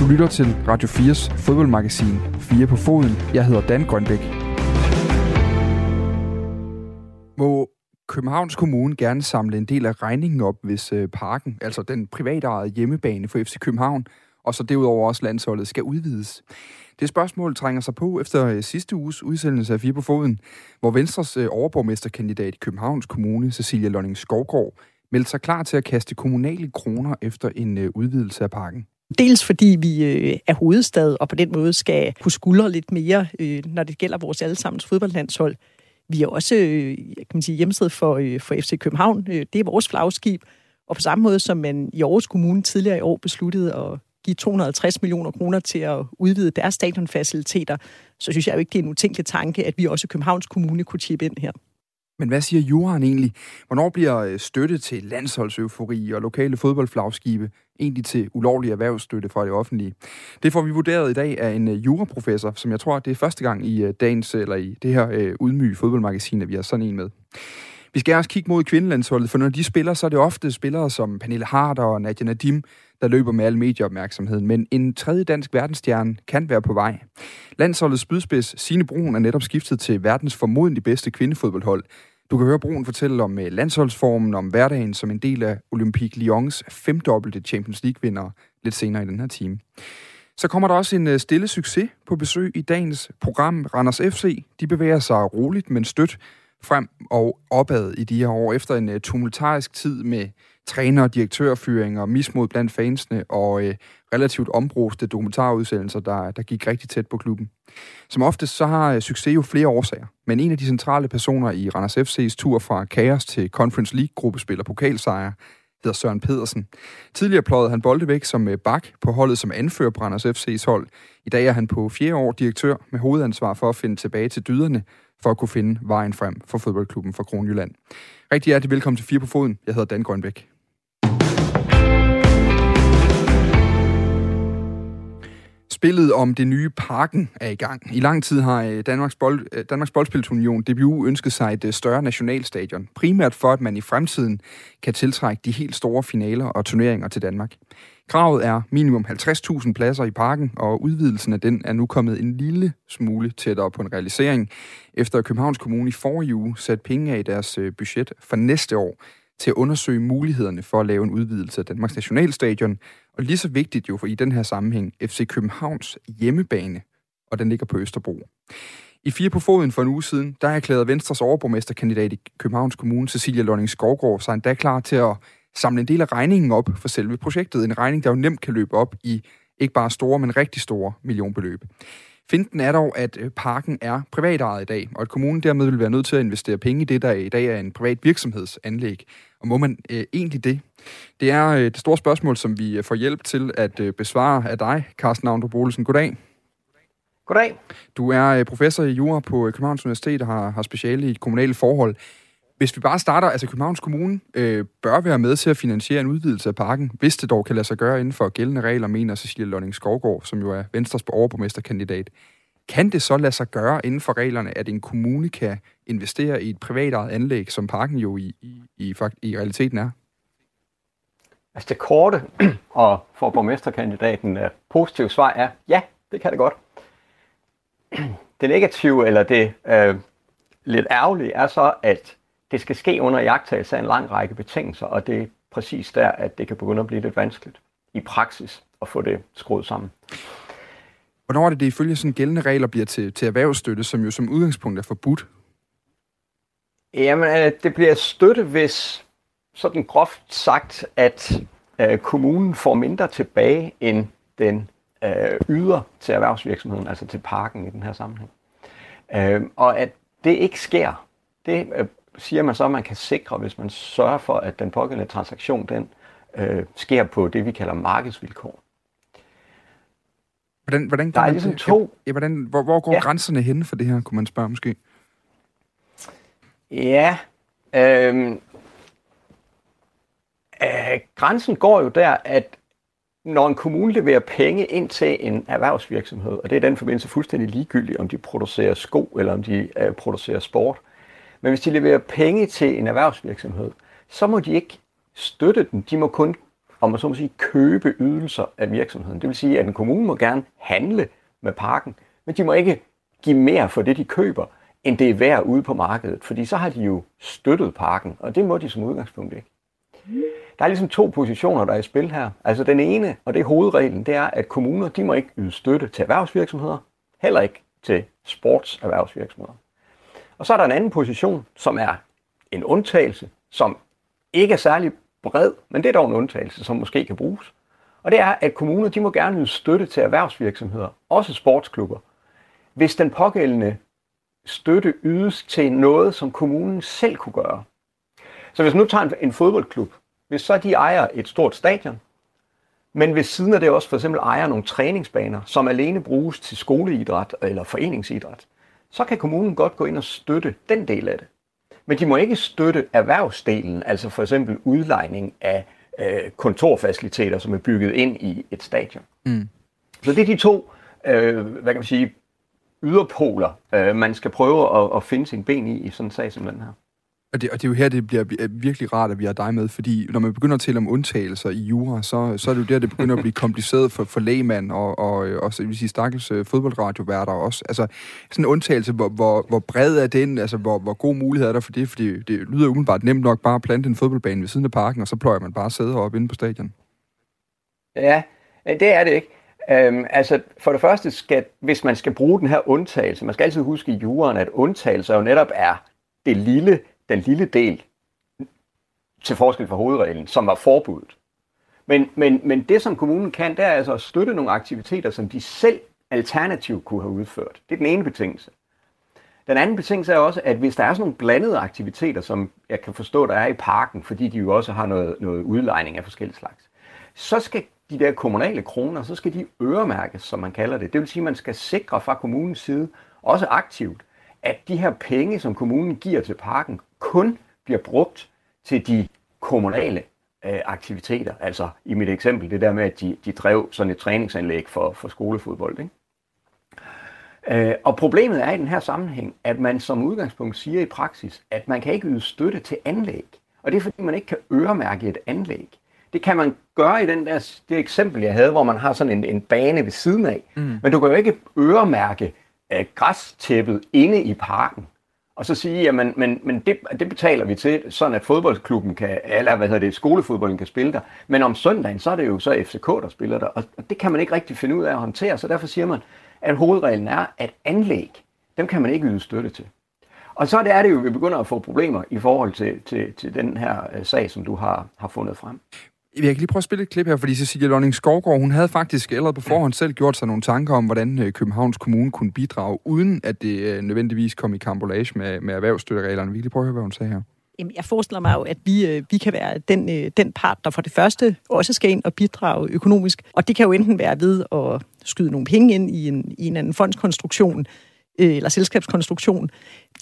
Du lytter til Radio 4's fodboldmagasin 4 på foden. Jeg hedder Dan Grønbæk. Må Københavns Kommune gerne samle en del af regningen op, hvis øh, parken, altså den privatejede hjemmebane for FC København, og så derudover også landsholdet, skal udvides? Det spørgsmål trænger sig på efter øh, sidste uges udsendelse af Fire på Foden, hvor Venstres øh, overborgmesterkandidat i Københavns Kommune, Cecilia Lonning Skovgaard, meldte sig klar til at kaste kommunale kroner efter en øh, udvidelse af parken. Dels fordi vi øh, er hovedstad, og på den måde skal kunne skuldre lidt mere, øh, når det gælder vores allesammens fodboldlandshold. Vi er også øh, kan man sige, hjemsted for, øh, for FC København. Øh, det er vores flagskib. Og på samme måde som man i Aarhus Kommune tidligere i år besluttede at give 250 millioner kroner til at udvide deres stadionfaciliteter, så synes jeg jo ikke, det er en utænkelig tanke, at vi også i Københavns Kommune kunne chippe ind her. Men hvad siger juraen egentlig? Hvornår bliver øh, støtte til landsholdseufori og lokale fodboldflagskibe egentlig til ulovlig erhvervsstøtte fra det offentlige? Det får vi vurderet i dag af en øh, juraprofessor, som jeg tror, det er første gang i øh, dagens, eller i det her udmyge fodboldmagasin, at vi har sådan en med. Vi skal også kigge mod kvindelandsholdet, for når de spiller, så er det ofte spillere som Pernille Harder og Nadia Nadim, der løber med al medieopmærksomheden. Men en tredje dansk verdensstjerne kan være på vej. Landsholdets spydspids Signe Brun er netop skiftet til verdens formodentlig bedste kvindefodboldhold. Du kan høre Brun fortælle om øh, landsholdsformen, om hverdagen som en del af Olympique Lyons femdobbelte Champions League-vinder lidt senere i den her time. Så kommer der også en øh, stille succes på besøg i dagens program. Randers FC, de bevæger sig roligt, men stødt frem og opad i de her år, efter en øh, tumultarisk tid med træner- og direktørfyringer, mismod blandt fansene og øh, relativt ombruste dokumentarudsendelser, der, der gik rigtig tæt på klubben. Som oftest så har øh, succes jo flere årsager, men en af de centrale personer i Randers FC's tur fra kaos til Conference League-gruppespiller pokalsejr hedder Søren Pedersen. Tidligere pløjede han bolde væk som øh, bak på holdet som anfører på Randers FC's hold. I dag er han på fjerde år direktør med hovedansvar for at finde tilbage til dyderne for at kunne finde vejen frem for fodboldklubben fra Kronjylland. Rigtig hjertelig velkommen til Fire på Foden. Jeg hedder Dan Grønbæk. Spillet om det nye parken er i gang. I lang tid har øh, Danmarks, Bold, øh, Danmarks Boldspilsunion, DBU, ønsket sig et øh, større nationalstadion. Primært for, at man i fremtiden kan tiltrække de helt store finaler og turneringer til Danmark. Kravet er minimum 50.000 pladser i parken, og udvidelsen af den er nu kommet en lille smule tættere på en realisering, efter Københavns Kommune i forrige uge satte penge af i deres øh, budget for næste år til at undersøge mulighederne for at lave en udvidelse af Danmarks Nationalstadion, og lige så vigtigt jo for i den her sammenhæng FC Københavns hjemmebane, og den ligger på Østerbro. I fire på foden for en uge siden, der erklærede Venstres overborgmesterkandidat i Københavns Kommune, Cecilia Lønning Skovgaard, sig endda klar til at samle en del af regningen op for selve projektet. En regning, der jo nemt kan løbe op i ikke bare store, men rigtig store millionbeløb. Finten er dog, at øh, parken er privatejet i dag, og at kommunen dermed vil være nødt til at investere penge i det, der i dag er en privat virksomhedsanlæg. Og må man øh, egentlig det? Det er øh, det store spørgsmål, som vi øh, får hjælp til at øh, besvare af dig, Carsten Aundrup Olsen. Goddag. Goddag. Du er øh, professor i jura på Københavns Universitet og har, har speciale i kommunale forhold. Hvis vi bare starter, altså Københavns Kommune øh, bør være med til at finansiere en udvidelse af parken, hvis det dog kan lade sig gøre inden for gældende regler, mener Cecilie Lønning Skovgaard, som jo er Venstres overborgmesterkandidat. Kan det så lade sig gøre inden for reglerne, at en kommune kan investere i et privatejet anlæg, som parken jo i, i, i, i realiteten er? Altså det korte og for borgmesterkandidaten øh, positive svar er, ja, det kan det godt. Det negative, eller det øh, lidt ærgerlige, er så, at det skal ske under jagttagelse af en lang række betingelser, og det er præcis der, at det kan begynde at blive lidt vanskeligt i praksis at få det skruet sammen. Hvornår er det, det ifølge sådan gældende regler bliver til, til erhvervsstøtte, som jo som udgangspunkt er forbudt? Jamen, øh, det bliver støtte, hvis sådan groft sagt, at øh, kommunen får mindre tilbage, end den øh, yder til erhvervsvirksomheden, altså til parken i den her sammenhæng. Øh, og at det ikke sker, det øh, siger man så, at man kan sikre, hvis man sørger for, at den pågældende transaktion den øh, sker på det, vi kalder markedsvilkår. Hvordan, hvordan der er ligesom det? to... Ja, hvordan, hvor, hvor går ja. grænserne hen for det her, kunne man spørge måske? Ja, øh, øh, grænsen går jo der, at når en kommune leverer penge ind til en erhvervsvirksomhed, og det er den forbindelse fuldstændig ligegyldigt, om de producerer sko eller om de øh, producerer sport, men hvis de leverer penge til en erhvervsvirksomhed, så må de ikke støtte den. De må kun om man så må sige, købe ydelser af virksomheden. Det vil sige, at en kommune må gerne handle med parken, men de må ikke give mere for det, de køber, end det er værd ude på markedet. Fordi så har de jo støttet parken, og det må de som udgangspunkt ikke. Der er ligesom to positioner, der er i spil her. Altså den ene, og det er hovedreglen, det er, at kommuner de må ikke yde støtte til erhvervsvirksomheder, heller ikke til sportserhvervsvirksomheder. Og så er der en anden position, som er en undtagelse, som ikke er særlig bred, men det er dog en undtagelse, som måske kan bruges. Og det er, at kommuner de må gerne yde støtte til erhvervsvirksomheder, også sportsklubber, hvis den pågældende støtte ydes til noget, som kommunen selv kunne gøre. Så hvis nu tager en fodboldklub, hvis så de ejer et stort stadion, men ved siden af det også for eksempel ejer nogle træningsbaner, som alene bruges til skoleidræt eller foreningsidræt, så kan kommunen godt gå ind og støtte den del af det. Men de må ikke støtte erhvervsdelen, altså for eksempel udlejning af øh, kontorfaciliteter, som er bygget ind i et stadion. Mm. Så det er de to, øh, hvad kan man sige, yderpoler, øh, man skal prøve at, at finde sin ben i, i sådan en sag som den her. Og det, og det er jo her, det bliver øh, virkelig rart, at vi har dig med, fordi når man begynder at tale om undtagelser i jura, så, så er det jo der, det begynder at blive kompliceret for, for lægmand og, og, øh, og så vil sige, stakkels øh, fodboldradioværter også. Altså, sådan en undtagelse, hvor, hvor, hvor bred er den, altså hvor, hvor god mulighed er der for det, fordi det lyder umiddelbart nemt nok bare at plante en fodboldbane ved siden af parken, og så pløjer man bare sæder op inde på stadion. Ja, det er det ikke. Øhm, altså, for det første, skal, hvis man skal bruge den her undtagelse, man skal altid huske i juraen, at undtagelser jo netop er det lille den lille del til forskel fra hovedreglen, som var forbuddet. Men, men, men det, som kommunen kan, det er altså at støtte nogle aktiviteter, som de selv alternativt kunne have udført. Det er den ene betingelse. Den anden betingelse er også, at hvis der er sådan nogle blandede aktiviteter, som jeg kan forstå, der er i parken, fordi de jo også har noget, noget udlejning af forskellige slags, så skal de der kommunale kroner, så skal de øremærkes, som man kalder det. Det vil sige, at man skal sikre fra kommunens side, også aktivt, at de her penge, som kommunen giver til parken, kun bliver brugt til de kommunale øh, aktiviteter. Altså i mit eksempel, det der med, at de, de drev sådan et træningsanlæg for, for skolefodbold. Ikke? Øh, og problemet er i den her sammenhæng, at man som udgangspunkt siger i praksis, at man kan ikke yde støtte til anlæg. Og det er fordi, man ikke kan øremærke et anlæg. Det kan man gøre i den der, det eksempel, jeg havde, hvor man har sådan en, en bane ved siden af. Mm. Men du kan jo ikke øremærke af græstæppet inde i parken og så sige, jamen, men, men det, det betaler vi til, sådan at fodboldklubben kan, eller hvad hedder det, skolefodbolden kan spille der. Men om søndagen, så er det jo så FCK, der spiller der, og det kan man ikke rigtig finde ud af at håndtere, så derfor siger man, at hovedreglen er, at anlæg, dem kan man ikke yde støtte til. Og så er det jo, at vi begynder at få problemer i forhold til, til, til den her øh, sag, som du har, har fundet frem. Jeg kan lige prøve at spille et klip her, fordi Cecilia Lønning Skovgaard, hun havde faktisk allerede på forhånd selv gjort sig nogle tanker om, hvordan øh, Københavns Kommune kunne bidrage, uden at det øh, nødvendigvis kom i kambolage med, med erhvervsstøttereglerne. Vi kan lige prøve at høre, hvad hun sagde her. Jamen, jeg forestiller mig jo, at vi, øh, vi kan være den, den part, der for det første også skal ind og bidrage økonomisk. Og det kan jo enten være ved at skyde nogle penge ind i en, i en anden fondskonstruktion, eller selskabskonstruktion.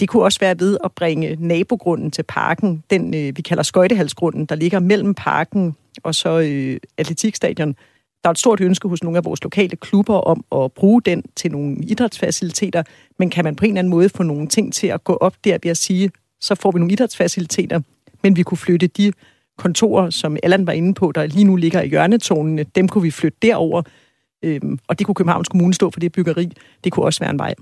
Det kunne også være ved at bringe nabogrunden til parken, den vi kalder skøjtehalsgrunden, der ligger mellem parken og så øh, atletikstadion. Der er et stort ønske hos nogle af vores lokale klubber om at bruge den til nogle idrætsfaciliteter, men kan man på en eller anden måde få nogle ting til at gå op der ved at sige, så får vi nogle idrætsfaciliteter, men vi kunne flytte de kontorer, som Allan var inde på, der lige nu ligger i hjørnetonene, dem kunne vi flytte derover, øhm, og det kunne Københavns Kommune stå for det byggeri. Det kunne også være en vej.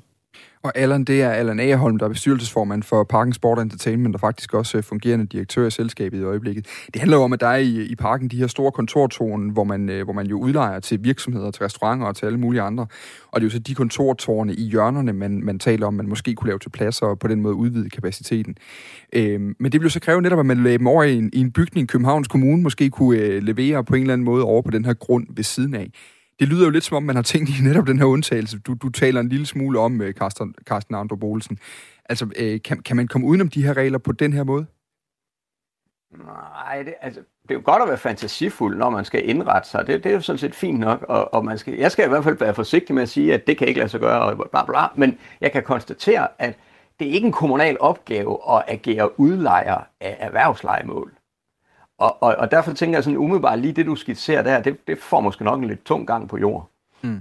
Og Allan, det er Allan Agerholm, der er bestyrelsesformand for Parken Sport Entertainment, og faktisk også øh, fungerende direktør i selskabet i øjeblikket. Det handler jo om, at der er i, i parken de her store kontortårne, hvor man, øh, hvor man jo udlejer til virksomheder, til restauranter og til alle mulige andre. Og det er jo så de kontortårne i hjørnerne, man, man taler om, man måske kunne lave til pladser og på den måde udvide kapaciteten. Øhm, men det vil jo så kræve netop, at man lagde dem over i en, i en bygning, Københavns Kommune måske kunne øh, levere på en eller anden måde over på den her grund ved siden af det lyder jo lidt som om, man har tænkt i netop den her undtagelse. Du, du taler en lille smule om, øh, Carsten, Carsten Andro Bolsen. Altså, øh, kan, kan man komme udenom de her regler på den her måde? Nej, det, altså, det er jo godt at være fantasifuld, når man skal indrette sig. Det, det er jo sådan set fint nok, og, og man skal, jeg skal i hvert fald være forsigtig med at sige, at det kan ikke lade sig gøre, og bla bla, men jeg kan konstatere, at det er ikke en kommunal opgave at agere udlejer af erhvervslejemål. Og, og, og derfor tænker jeg sådan umiddelbart, lige det du skitserer der, det, det får måske nok en lidt tung gang på jord. Mm.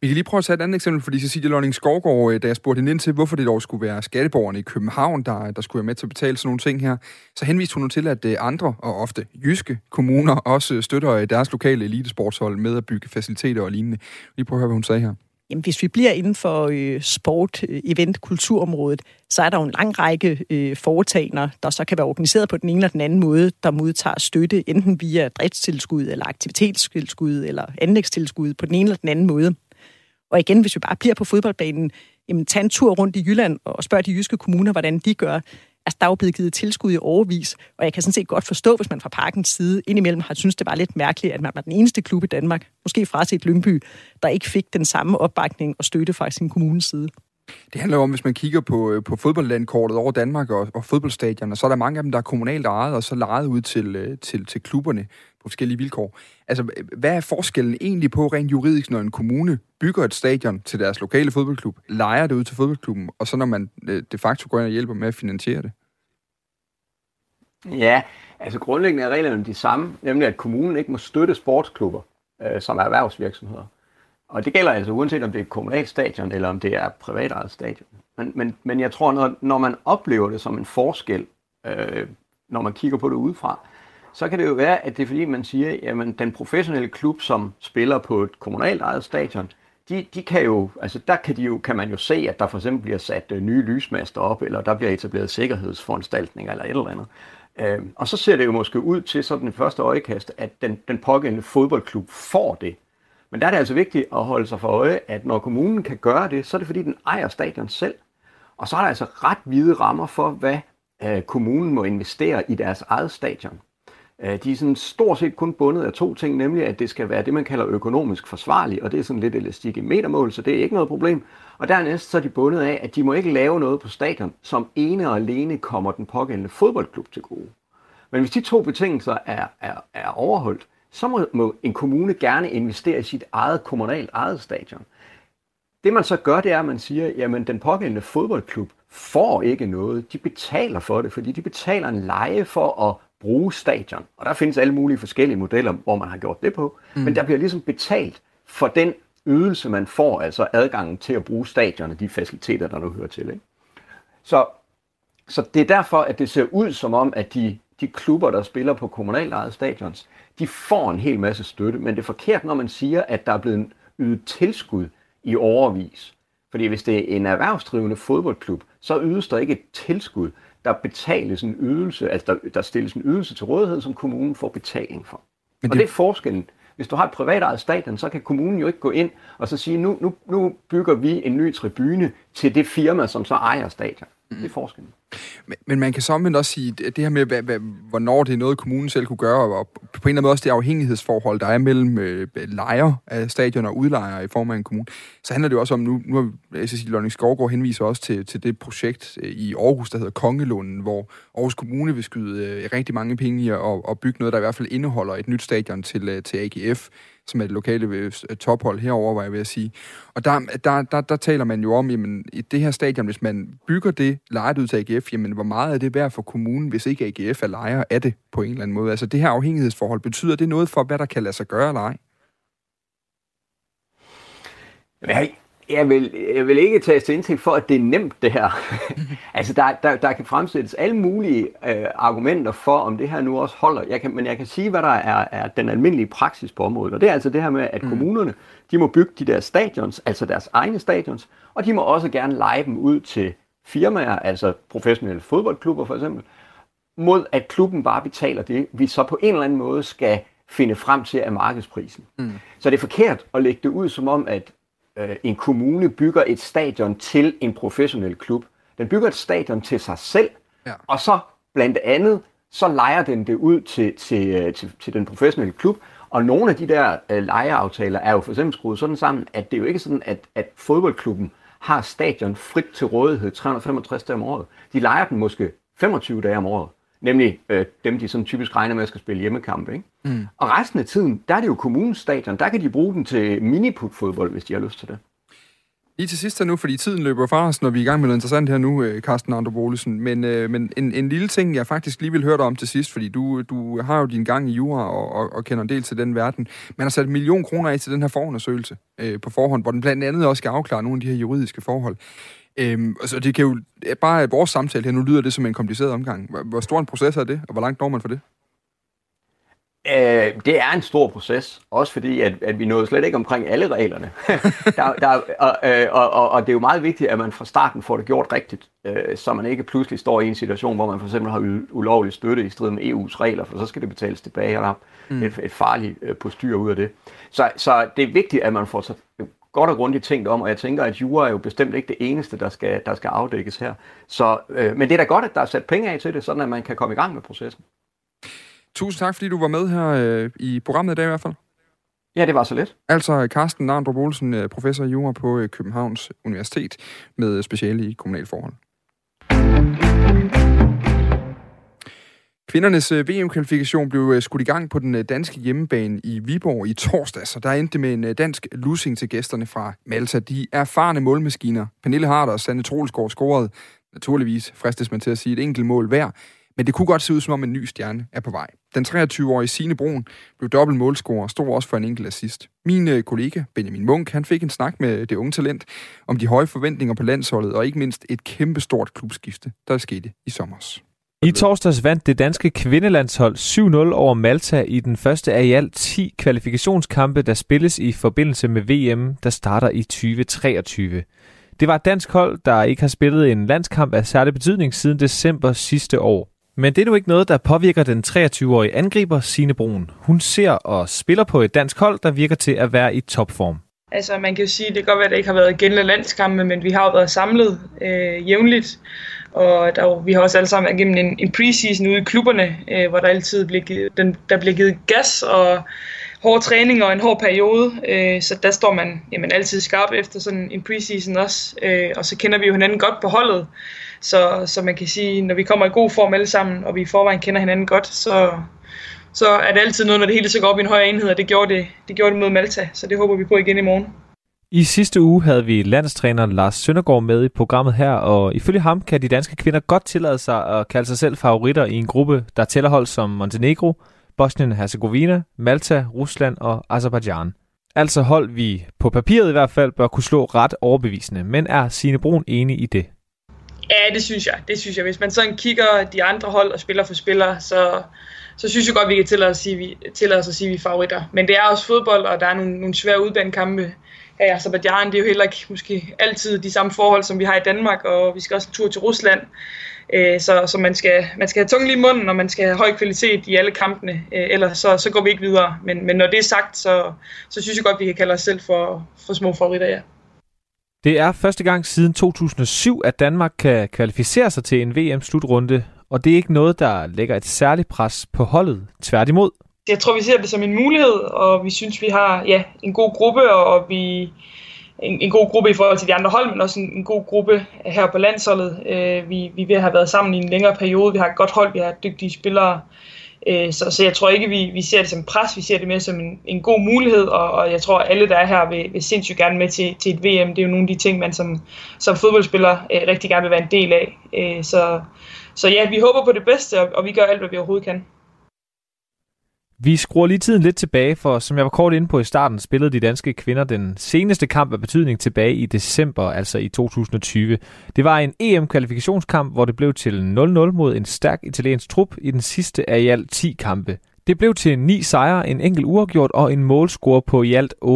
Vi kan lige prøve at tage et andet eksempel, fordi Cecilie Lønning Skovgaard, øh, da jeg spurgte hende ind til, hvorfor det dog skulle være skatteborgerne i København, der, der skulle være med til at betale sådan nogle ting her, så henviste hun til, at øh, andre, og ofte jyske kommuner, også støtter øh, deres lokale elitesportshold med at bygge faciliteter og lignende. Vi prøver at høre, hvad hun sagde her. Jamen, hvis vi bliver inden for øh, sport, øh, event, kulturområdet, så er der jo en lang række øh, foretagender, der så kan være organiseret på den ene eller den anden måde, der modtager støtte, enten via driftstilskud, eller aktivitetstilskud, eller anlægstilskud på den ene eller den anden måde. Og igen, hvis vi bare bliver på fodboldbanen, jamen tag en tur rundt i Jylland og spørg de jyske kommuner, hvordan de gør. Altså, der er jo blevet givet tilskud i overvis, og jeg kan sådan set godt forstå, hvis man fra parkens side indimellem har synes det var lidt mærkeligt, at man var den eneste klub i Danmark, måske fra sit Lyngby, der ikke fik den samme opbakning og støtte fra sin kommunes side. Det handler jo om, hvis man kigger på, øh, på fodboldlandkortet over Danmark og, og fodboldstadioner, så er der mange af dem, der er kommunalt ejet, og så lejet ud til, øh, til, til klubberne på forskellige vilkår. Altså, hvad er forskellen egentlig på rent juridisk, når en kommune bygger et stadion til deres lokale fodboldklub, lejer det ud til fodboldklubben, og så når man øh, de facto går ind og hjælper med at finansiere det? Ja, altså grundlæggende er reglerne de samme, nemlig at kommunen ikke må støtte sportsklubber, øh, som er erhvervsvirksomheder. Og det gælder altså uanset om det er et kommunalt stadion, eller om det er et privatejet stadion. Men, men, men jeg tror, når, når man oplever det som en forskel, øh, når man kigger på det udefra, så kan det jo være, at det er fordi, man siger, jamen den professionelle klub, som spiller på et kommunalt ejet stadion, de, de kan jo, altså der kan, de jo, kan man jo se, at der for eksempel bliver sat øh, nye lysmaster op, eller der bliver etableret sikkerhedsforanstaltninger, eller et eller andet. Øh, og så ser det jo måske ud til sådan den første øjekast, at den, den pågældende fodboldklub får det. Men der er det altså vigtigt at holde sig for øje, at når kommunen kan gøre det, så er det fordi, den ejer stadion selv. Og så er der altså ret hvide rammer for, hvad øh, kommunen må investere i deres eget stadion. Øh, de er sådan stort set kun bundet af to ting, nemlig at det skal være det, man kalder økonomisk forsvarligt, og det er sådan lidt elastik i metermål, så det er ikke noget problem. Og dernæst så er de bundet af, at de må ikke lave noget på stadion, som ene og alene kommer den pågældende fodboldklub til gode. Men hvis de to betingelser er, er, er overholdt, så må, må en kommune gerne investere i sit eget kommunalt eget stadion. Det man så gør, det er, at man siger, jamen den pågældende fodboldklub får ikke noget. De betaler for det, fordi de betaler en leje for at bruge stadion. Og der findes alle mulige forskellige modeller, hvor man har gjort det på. Mm. Men der bliver ligesom betalt for den ydelse, man får, altså adgangen til at bruge stadion og de faciliteter, der nu hører til. Ikke? Så, så det er derfor, at det ser ud som om, at de, de klubber, der spiller på kommunalt eget stadions, de får en hel masse støtte, men det er forkert, når man siger, at der er blevet ydet tilskud i overvis. Fordi hvis det er en erhvervsdrivende fodboldklub, så ydes der ikke et tilskud. Der betales en ydelse, altså der, der stilles en ydelse til rådighed, som kommunen får betaling for. Men det... Og det er forskellen. Hvis du har et privat stadion, så kan kommunen jo ikke gå ind og så sige, nu, nu, nu bygger vi en ny tribune til det firma, som så ejer stadion. Mm. Det er forskellen. Men, men man kan samtidig også sige, at det her med, hvad, hvad, hvornår det er noget, kommunen selv kunne gøre, og på en eller anden måde også det afhængighedsforhold, der er mellem øh, lejer af stadion og udlejer i form af en kommune, så handler det jo også om, nu, nu har SSI Lønning Skovgaard henviser også til, til det projekt øh, i Aarhus, der hedder Kongelunden, hvor Aarhus Kommune vil skyde øh, rigtig mange penge i at og bygge noget, der i hvert fald indeholder et nyt stadion til, øh, til AGF som er det lokale øh, øh, tophold herover, var jeg ved at sige. Og der, der, der, der taler man jo om, jamen, i det her stadion, hvis man bygger det lejet ud til AGF, jamen, hvor meget er det værd for kommunen, hvis ikke AGF er lejer af det på en eller anden måde? Altså, det her afhængighedsforhold, betyder det noget for, hvad der kan lade sig gøre eller ej? Jeg, jeg vil, jeg vil ikke tage til indtægt for, at det er nemt, det her. altså, der, der, der kan fremsættes alle mulige øh, argumenter for, om det her nu også holder. Jeg kan, men jeg kan sige, hvad der er, er den almindelige praksis på området. Og det er altså det her med, at mm. kommunerne, de må bygge de der stadions, altså deres egne stadions, og de må også gerne lege dem ud til firmaer, altså professionelle fodboldklubber for eksempel, mod at klubben bare betaler det, vi så på en eller anden måde skal finde frem til af markedsprisen. Mm. Så det er forkert at lægge det ud som om, at øh, en kommune bygger et stadion til en professionel klub. Den bygger et stadion til sig selv, ja. og så blandt andet, så leger den det ud til, til, øh, til, til den professionelle klub, og nogle af de der øh, lejeaftaler er jo for eksempel skruet sådan sammen, at det er jo ikke sådan, at, at fodboldklubben har stadion frit til rådighed 365 dage om året. De leger den måske 25 dage om året. Nemlig øh, dem, de sådan typisk regner med at skal spille hjemmekampe. Ikke? Mm. Og resten af tiden, der er det jo kommunens stadion. Der kan de bruge den til miniput-fodbold, hvis de har lyst til det. Lige til sidst her nu, fordi tiden løber fra os, når vi er i gang med noget interessant her nu, øh, Carsten Androbolesen. Men, øh, men en, en lille ting, jeg faktisk lige vil høre dig om til sidst, fordi du, du har jo din gang i jura og, og, og kender en del til den verden. Man har sat en million kroner af til den her forundersøgelse øh, på forhånd, hvor den blandt andet også skal afklare nogle af de her juridiske forhold. Øhm, altså det kan jo, bare vores samtale her, nu lyder det som en kompliceret omgang. Hvor, hvor stor en proces er det, og hvor langt når man for det? Øh, det er en stor proces, også fordi, at, at vi nåede slet ikke omkring alle reglerne. der, der, og, øh, og, og, og det er jo meget vigtigt, at man fra starten får det gjort rigtigt, øh, så man ikke pludselig står i en situation, hvor man for eksempel har ulovlig støtte i strid med EU's regler, for så skal det betales tilbage, og der er mm. et, et farligt øh, postyr ud af det. Så, så det er vigtigt, at man får så godt og grundigt tænkt om, og jeg tænker, at jura er jo bestemt ikke det eneste, der skal, der skal afdækkes her. Så, øh, men det er da godt, at der er sat penge af til det, sådan at man kan komme i gang med processen. Tusind tak, fordi du var med her øh, i programmet i dag i hvert fald. Ja, det var så lidt. Altså Carsten Narndrup Olsen, øh, professor i jura på øh, Københavns Universitet med speciale i kommunalforhold. Kvindernes øh, VM-kvalifikation blev øh, skudt i gang på den øh, danske hjemmebane i Viborg i torsdag, så der endte med en dansk losing til gæsterne fra Malta. De erfarne målmaskiner, Pernille Harder og Sanne Troelsgaard scorede naturligvis, fristes man til at sige, et enkelt mål hver, men det kunne godt se ud som om en ny stjerne er på vej. Den 23-årige Signe Brun blev dobbelt målscorer og stod også for en enkelt assist. Min kollega Benjamin Munk han fik en snak med det unge talent om de høje forventninger på landsholdet og ikke mindst et kæmpestort klubskifte, der skete i sommer. I torsdags vandt det danske kvindelandshold 7-0 over Malta i den første af i alt 10 kvalifikationskampe, der spilles i forbindelse med VM, der starter i 2023. Det var et dansk hold, der ikke har spillet en landskamp af særlig betydning siden december sidste år. Men det er nu ikke noget, der påvirker den 23-årige angriber Sine Brun. Hun ser og spiller på et dansk hold, der virker til at være i topform. Altså man kan jo sige, at det kan godt være, at det ikke har været gældende landskampe, men vi har jo været samlet øh, jævnligt. Og der, vi har også alle sammen igennem en, en preseason ude i klubberne, øh, hvor der altid bliver givet, den, der bliver givet gas og hård træning og en hård periode. Øh, så der står man jamen, altid skarp efter sådan en preseason også. Øh, og så kender vi jo hinanden godt på holdet. Så, så man kan sige, når vi kommer i god form alle sammen, og vi i forvejen kender hinanden godt, så, så er det altid noget, når det hele så går op i en højere enhed, og det gjorde det, det, gjorde det mod Malta, så det håber vi på igen i morgen. I sidste uge havde vi landstræner Lars Søndergaard med i programmet her, og ifølge ham kan de danske kvinder godt tillade sig at kalde sig selv favoritter i en gruppe, der tæller hold som Montenegro, Bosnien-Herzegovina, Malta, Rusland og Azerbaijan. Altså hold vi på papiret i hvert fald bør kunne slå ret overbevisende, men er Sine Brun enig i det? Ja, det synes jeg. Det synes jeg. Hvis man sådan kigger de andre hold og spiller for spiller, så, så synes jeg godt, vi kan tillade os at sige, vi, tillade os at sige, at vi er favoritter. Men det er også fodbold, og der er nogle, nogle svære udbanekampe kampe i Azerbaijan. Det er jo heller ikke måske altid de samme forhold, som vi har i Danmark, og vi skal også en tur til Rusland. Øh, så, så man, skal, man skal have tungen lige i munden, og man skal have høj kvalitet i alle kampene, øh, ellers så, så går vi ikke videre. Men, men når det er sagt, så, så synes jeg godt, vi kan kalde os selv for, for små favoritter, ja. Det er første gang siden 2007, at Danmark kan kvalificere sig til en VM-slutrunde, og det er ikke noget, der lægger et særligt pres på holdet. Tværtimod. Jeg tror, vi ser det som en mulighed, og vi synes, vi har ja, en god gruppe, og vi en, en god gruppe i forhold til de andre hold, men også en, en god gruppe her på landsholdet. Øh, vi, vi vil have været sammen i en længere periode. Vi har et godt hold, vi har dygtige spillere. Øh, så, så jeg tror ikke, vi, vi ser det som pres, vi ser det mere som en, en god mulighed, og, og jeg tror, at alle, der er her, vil, vil sindssygt gerne med til, til et VM. Det er jo nogle af de ting, man som, som fodboldspiller øh, rigtig gerne vil være en del af. Øh, så, så ja, vi håber på det bedste, og, og vi gør alt, hvad vi overhovedet kan. Vi skruer lige tiden lidt tilbage, for som jeg var kort inde på i starten, spillede de danske kvinder den seneste kamp af betydning tilbage i december, altså i 2020. Det var en EM-kvalifikationskamp, hvor det blev til 0-0 mod en stærk italiensk trup i den sidste af i alt 10 kampe. Det blev til ni sejre, en enkelt uafgjort og en målscore på i alt 48-1.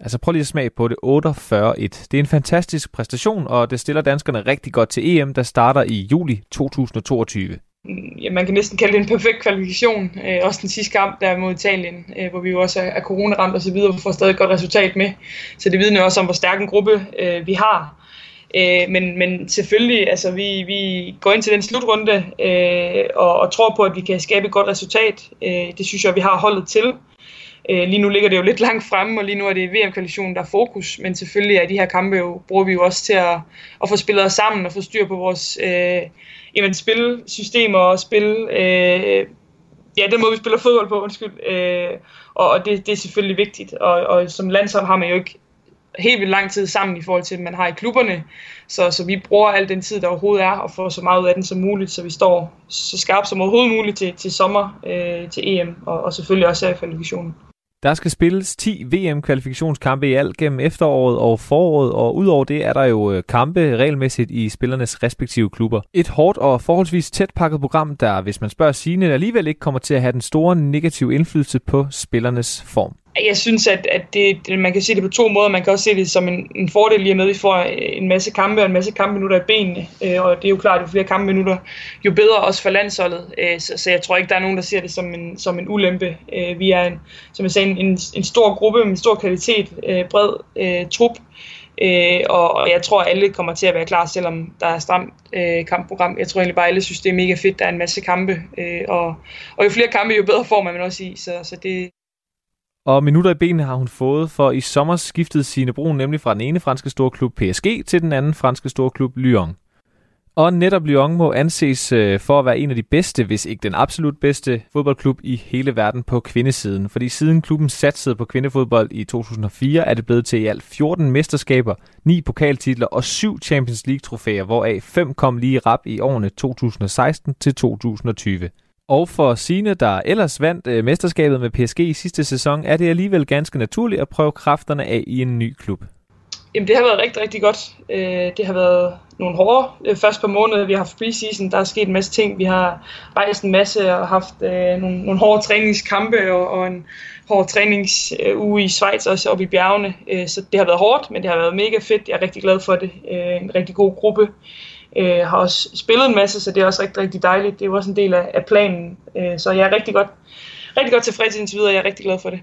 Altså prøv lige at smage på det, 48-1. Det er en fantastisk præstation, og det stiller danskerne rigtig godt til EM, der starter i juli 2022 ja, man kan næsten kalde det en perfekt kvalifikation. Øh, også den sidste kamp der mod Italien, øh, hvor vi jo også er, er coronaramt og så videre, og får stadig et godt resultat med. Så det vidner også om, hvor stærk en gruppe øh, vi har. Øh, men, men selvfølgelig, altså vi, vi går ind til den slutrunde øh, og, og tror på, at vi kan skabe et godt resultat. Øh, det synes jeg, vi har holdet til. Øh, lige nu ligger det jo lidt langt fremme, og lige nu er det VM-kvalifikationen, der er fokus. Men selvfølgelig er de her kampe jo, bruger vi jo også til at, at få spillet os sammen og få styr på vores øh, jamen, spilsystemer og spil... Øh, ja, den måde, vi spiller fodbold på, undskyld. Øh, og og det, det er selvfølgelig vigtigt. Og, og som landshold har man jo ikke helt vildt lang tid sammen i forhold til, at man har i klubberne. Så, så vi bruger al den tid, der overhovedet er, og får så meget ud af den som muligt, så vi står så skarpt som overhovedet muligt til, til sommer, øh, til EM, og, og selvfølgelig også her i kvalifikationen. Der skal spilles 10 VM-kvalifikationskampe i alt gennem efteråret og foråret, og udover det er der jo øh, kampe regelmæssigt i spillernes respektive klubber. Et hårdt og forholdsvis tæt pakket program, der, hvis man spørger Signe, alligevel ikke kommer til at have den store negative indflydelse på spillernes form. Jeg synes, at, at det, man kan se det på to måder. Man kan også se det som en, en fordel lige med, at vi får en masse kampe og en masse kampminutter i benene. Øh, og det er jo klart, at jo flere kampminutter, jo bedre også for landsholdet. Øh, så, så jeg tror ikke, der er nogen, der ser det som en, som en ulempe. Øh, vi er, en, som jeg sagde, en, en stor gruppe med en stor kvalitet, øh, bred øh, trup. Øh, og jeg tror, at alle kommer til at være klar, selvom der er stramt øh, kampprogram. Jeg tror egentlig bare, at alle synes, det er mega fedt. Der er en masse kampe, øh, og, og jo flere kampe, jo bedre får man også i. Så, så det, og minutter i benene har hun fået, for i sommer skiftede sine Brun nemlig fra den ene franske storklub PSG til den anden franske storklub Lyon. Og netop Lyon må anses øh, for at være en af de bedste, hvis ikke den absolut bedste fodboldklub i hele verden på kvindesiden. Fordi siden klubben satsede på kvindefodbold i 2004, er det blevet til i alt 14 mesterskaber, 9 pokaltitler og 7 Champions League trofæer, hvoraf 5 kom lige rap i årene 2016 til 2020. Og for Sine, der ellers vandt øh, mesterskabet med PSG i sidste sæson, er det alligevel ganske naturligt at prøve kræfterne af i en ny klub. Jamen, det har været rigtig, rigtig godt. Øh, det har været nogle hårde øh, første par måneder. Vi har haft preseason, der er sket en masse ting. Vi har rejst en masse og haft øh, nogle, nogle hårde træningskampe og, og en hård træningsuge i Schweiz, også oppe i bjergene. Øh, så det har været hårdt, men det har været mega fedt. Jeg er rigtig glad for det. Øh, en rigtig god gruppe. Øh, har også spillet en masse, så det er også rigtig, rigtig dejligt. Det er jo også en del af, af planen. Øh, så jeg er rigtig godt, rigtig godt tilfreds indtil videre, og jeg er rigtig glad for det.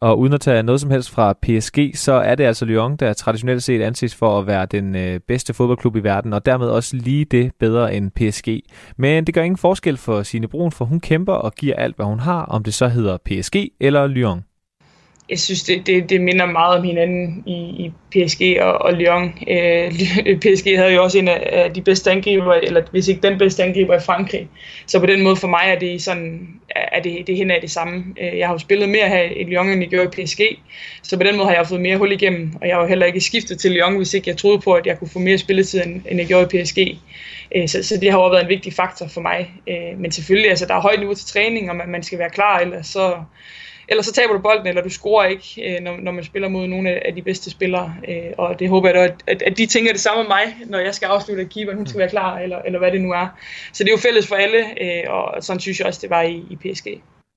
Og uden at tage noget som helst fra PSG, så er det altså Lyon, der traditionelt set anses for at være den øh, bedste fodboldklub i verden, og dermed også lige det bedre end PSG. Men det gør ingen forskel for Sine Brun, for hun kæmper og giver alt, hvad hun har, om det så hedder PSG eller Lyon jeg synes, det, det, det minder meget om hinanden i, i PSG og, og Lyon. Øh, PSG havde jo også en af de bedste angriber, eller hvis ikke den bedste angriber i Frankrig. Så på den måde for mig er det sådan, er det, det hen af det samme. Øh, jeg har jo spillet mere her i Lyon, end jeg gjorde i PSG. Så på den måde har jeg fået mere hul igennem, og jeg har jo heller ikke skiftet til Lyon, hvis ikke jeg troede på, at jeg kunne få mere spilletid, end, end jeg gjorde i PSG. Øh, så, så det har også været en vigtig faktor for mig. Øh, men selvfølgelig, altså, der er højt niveau til træning, og man, man skal være klar, ellers så eller så taber du bolden, eller du scorer ikke, øh, når, når man spiller mod nogle af de bedste spillere. Øh, og det håber jeg da, at, at de tænker det samme om mig, når jeg skal afslutte, at keeperen hun skal være klar, eller, eller hvad det nu er. Så det er jo fælles for alle, øh, og sådan synes jeg også, det var i, i PSG.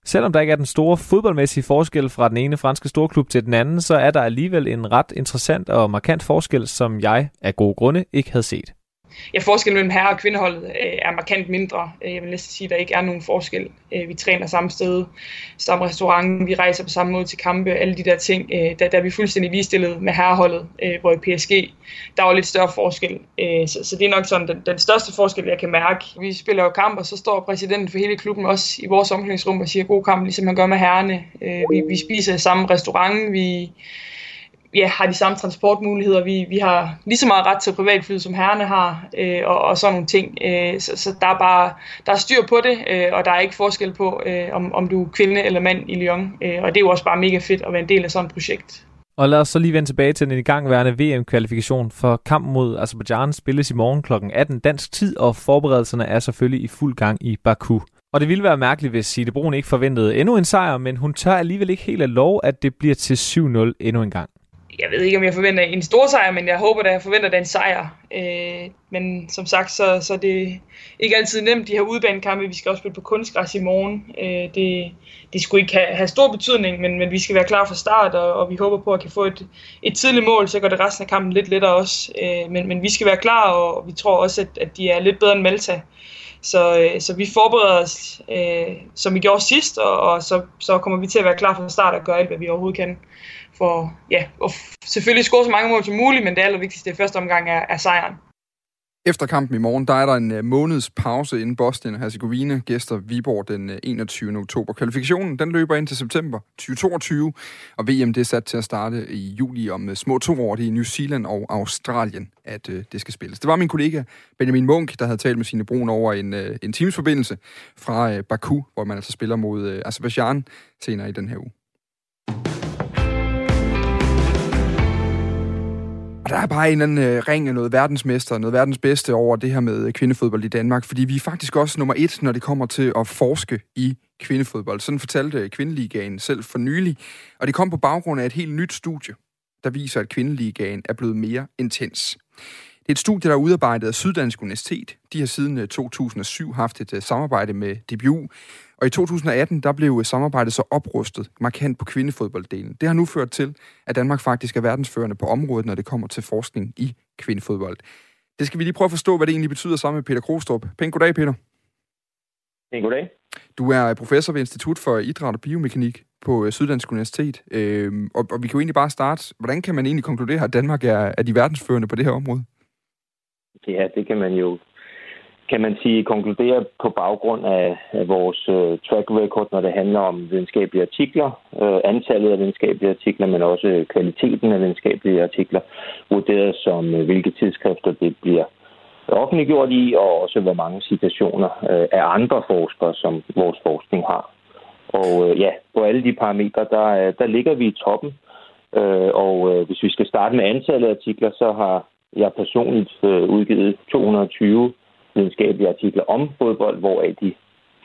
Selvom der ikke er den store fodboldmæssige forskel fra den ene franske storklub til den anden, så er der alligevel en ret interessant og markant forskel, som jeg af gode grunde ikke havde set. Ja, forskellen mellem herre- og kvindeholdet øh, er markant mindre. Øh, jeg vil næsten sige, at der ikke er nogen forskel. Øh, vi træner samme sted, samme restaurant, vi rejser på samme måde til kampe, alle de der ting. Øh, der, der er vi fuldstændig ligestillet med herreholdet, øh, hvor i PSG, der var lidt større forskel. Øh, så, så det er nok sådan den, den største forskel, jeg kan mærke. Vi spiller jo kamp, og så står præsidenten for hele klubben også i vores omklædningsrum og siger god kamp, ligesom han gør med herrene. Øh, vi, vi spiser i samme restaurant, vi ja, har de samme transportmuligheder. Vi, vi har lige så meget ret til privatfly, som herrene har, øh, og, og sådan nogle ting. Øh, så, så der er bare der er styr på det, øh, og der er ikke forskel på, øh, om, om du er kvinde eller mand i Lyon. Øh, og det er jo også bare mega fedt at være en del af sådan et projekt. Og lad os så lige vende tilbage til den igangværende VM-kvalifikation, for kampen mod Azerbaijan spilles i morgen kl. 18 dansk tid, og forberedelserne er selvfølgelig i fuld gang i Baku. Og det ville være mærkeligt, hvis Side Brun ikke forventede endnu en sejr, men hun tør alligevel ikke helt at lov, at det bliver til 7-0 endnu en gang jeg ved ikke, om jeg forventer en stor sejr, men jeg håber, da, jeg forventer, den en sejr. Øh, men som sagt, så, så det er ikke altid nemt, de her udbanekampe. Vi skal også spille på kunstgræs i morgen. Øh, det, det skulle ikke have, have stor betydning, men, men vi skal være klar fra start, og, og vi håber på at kan få et, et tidligt mål, så går det resten af kampen lidt lettere også. Øh, men, men vi skal være klar, og vi tror også, at, at de er lidt bedre end Malta. Så, øh, så vi forbereder os, øh, som vi gjorde sidst, og, og så, så kommer vi til at være klar fra start og gøre alt, hvad vi overhovedet kan for ja, og selvfølgelig score så mange mål som muligt, men det allervigtigste i første omgang er, er sejren. Efter kampen i morgen, der er der en øh, måneds pause inden Bosnien og Herzegovina gæster Viborg den øh, 21. oktober. Kvalifikationen den løber ind til september 2022, og VM det er sat til at starte i juli om øh, små to år. Det er i New Zealand og Australien, at det skal spilles. Det var min kollega Benjamin Munk, der havde talt med sine brun over en, en teamsforbindelse fra Baku, hvor man altså spiller mod uh, Azerbaijan senere i den her uge. Og der er bare en eller anden øh, ring af noget verdensmester, noget verdens bedste over det her med øh, kvindefodbold i Danmark, fordi vi er faktisk også nummer et, når det kommer til at forske i kvindefodbold. Sådan fortalte øh, Kvindeligaen selv for nylig, og det kom på baggrund af et helt nyt studie, der viser, at Kvindeligaen er blevet mere intens. Det er et studie, der er udarbejdet af Syddansk Universitet. De har siden øh, 2007 haft et samarbejde med DBU, og i 2018 der blev samarbejdet så oprustet markant på kvindefodbolddelen. Det har nu ført til, at Danmark faktisk er verdensførende på området, når det kommer til forskning i kvindefodbold. Det skal vi lige prøve at forstå, hvad det egentlig betyder sammen med Peter Krostrup. Pæn goddag, Peter. Pæn goddag. Du er professor ved Institut for Idræt og Biomekanik på øh, Syddansk Universitet. Øhm, og, og vi kan jo egentlig bare starte. Hvordan kan man egentlig konkludere, at Danmark er, er de verdensførende på det her område? Ja, det kan man jo kan man sige, konkludere på baggrund af, vores øh, track record, når det handler om videnskabelige artikler, øh, antallet af videnskabelige artikler, men også øh, kvaliteten af videnskabelige artikler, vurderet som hvilke tidsskrifter det bliver offentliggjort i, og også hvor mange citationer af andre forskere, som vores forskning har. Og ja, på alle de parametre, der, der ligger vi i toppen. Og hvis vi skal starte med antallet af artikler, så har jeg personligt udgivet 220 videnskabelige artikler om fodbold, hvoraf de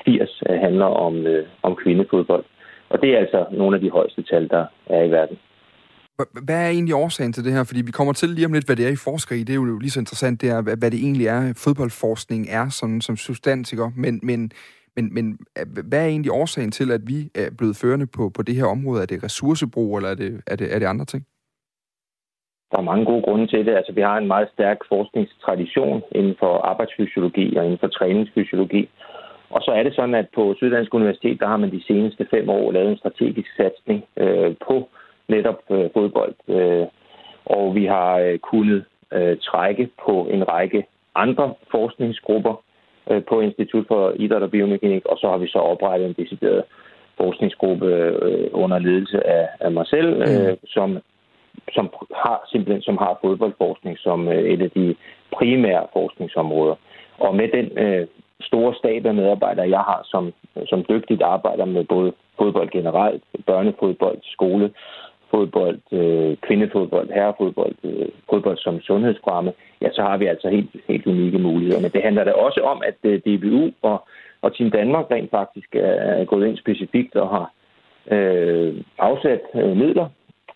80 øh, handler om, øh, om kvindefodbold. Og det er altså nogle af de højeste tal, der er i verden. Hvad er egentlig årsagen til det her? Fordi vi kommer til lige om lidt, hvad det er, I forsker i. Det er jo lige så interessant, det er, hvad det egentlig er, fodboldforskning er sådan, som substans, ikke? Men, men, men, men øh, hvad er egentlig årsagen til, at vi er blevet førende på, på det her område? Er det ressourcebrug, eller er det, er det, er det andre ting? Der er mange gode grunde til det. Altså, vi har en meget stærk forskningstradition inden for arbejdsfysiologi og inden for træningsfysiologi. Og så er det sådan, at på Syddansk Universitet, der har man de seneste fem år lavet en strategisk satsning øh, på netop øh, fodbold. Øh, og vi har øh, kunnet øh, trække på en række andre forskningsgrupper øh, på Institut for Idræt og Biomekanik, og så har vi så oprettet en decideret forskningsgruppe øh, under ledelse af, af mig selv, øh, mm. som som har simpelthen som har fodboldforskning som øh, et af de primære forskningsområder. Og med den øh, store stab af medarbejdere, jeg har, som, som dygtigt arbejder med både fodbold generelt, børnefodbold, skole, fodbold, øh, kvindefodbold, herrefodbold, øh, fodbold som sundhedsfremme, ja, så har vi altså helt, helt unikke muligheder. Men det handler da også om, at øh, DBU og, og Team Danmark rent faktisk er, er gået ind specifikt og har øh, afsat øh, midler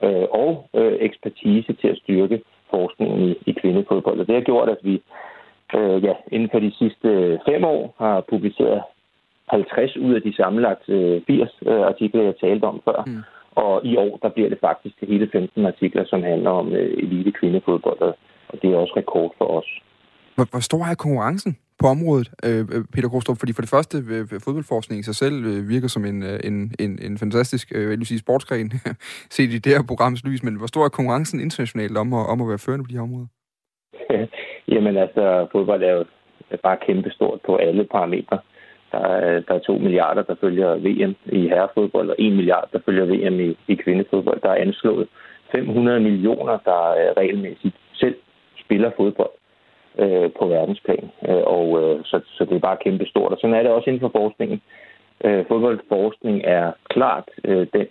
øh, og øh, ekspertise til at styrke forskningen i, i kvindefodbold. Og det har gjort, at vi øh, ja, inden for de sidste fem år har publiceret 50 ud af de sammenlagt øh, 80 øh, artikler, jeg talte om før. Mm. Og i år, der bliver det faktisk til hele 15 artikler, som handler om øh, elite kvindefodbold, og det er også rekord for os. Hvor, hvor stor er konkurrencen på området, øh, øh Peter Kostrup? Fordi for det første, øh, øh fodboldforskning i sig selv øh, virker som en, en, en, en fantastisk øh, sige, sportsgren, set i det her programs lys, men hvor stor er konkurrencen internationalt om at, om at være førende på de her områder? Jamen altså, fodbold er jo bare kæmpestort på alle parametre. Der er, der er 2 milliarder, der følger VM i herrefodbold, og 1 milliard, der følger VM i, i kvindefodbold. Der er anslået 500 millioner, der regelmæssigt selv spiller fodbold øh, på verdensplan. Øh, og øh, så, så det er bare kæmpe stort. Og sådan er det også inden for forskningen. Øh, fodboldforskning er klart øh, den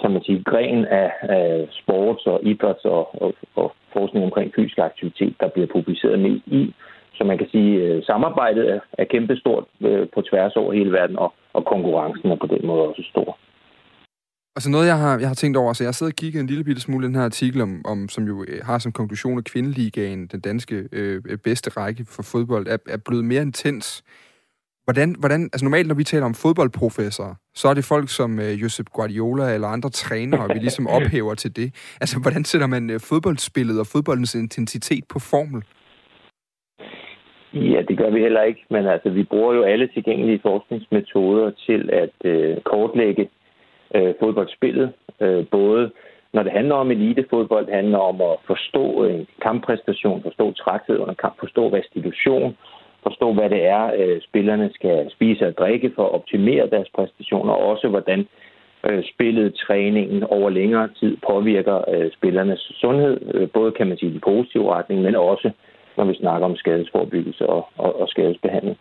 kan man sige, gren af, af sports og idræts og, og, og forskning omkring fysisk aktivitet, der bliver publiceret mest i. Så man kan sige, at samarbejdet er, er kæmpestort øh, på tværs over hele verden, og, og konkurrencen er på den måde også stor. Altså noget, jeg har, jeg har tænkt over, så jeg har siddet og kigget en lille bitte smule i den her artikel, om, om, som jo øh, har som konklusion, at kvindeligaen, den danske øh, bedste række for fodbold, er, er blevet mere intens. Hvordan, hvordan, altså normalt, når vi taler om fodboldprofessorer, så er det folk som øh, Josep Guardiola eller andre trænere, vi ligesom ophæver til det. Altså, hvordan sætter man øh, fodboldspillet og fodboldens intensitet på formel? Ja, det gør vi heller ikke, men altså, vi bruger jo alle tilgængelige forskningsmetoder til at øh, kortlægge øh, fodboldspillet. Øh, både når det handler om elitefodbold, det handler om at forstå en kamppræstation, forstå træthed under kamp, forstå restitution, forstå, hvad det er, øh, spillerne skal spise og drikke for at optimere deres præstationer, og også hvordan øh, spillet, træningen over længere tid påvirker øh, spillernes sundhed, øh, både kan man sige i den positive retning, men også når vi snakker om skadesforbyggelse og, og, og skadesbehandling.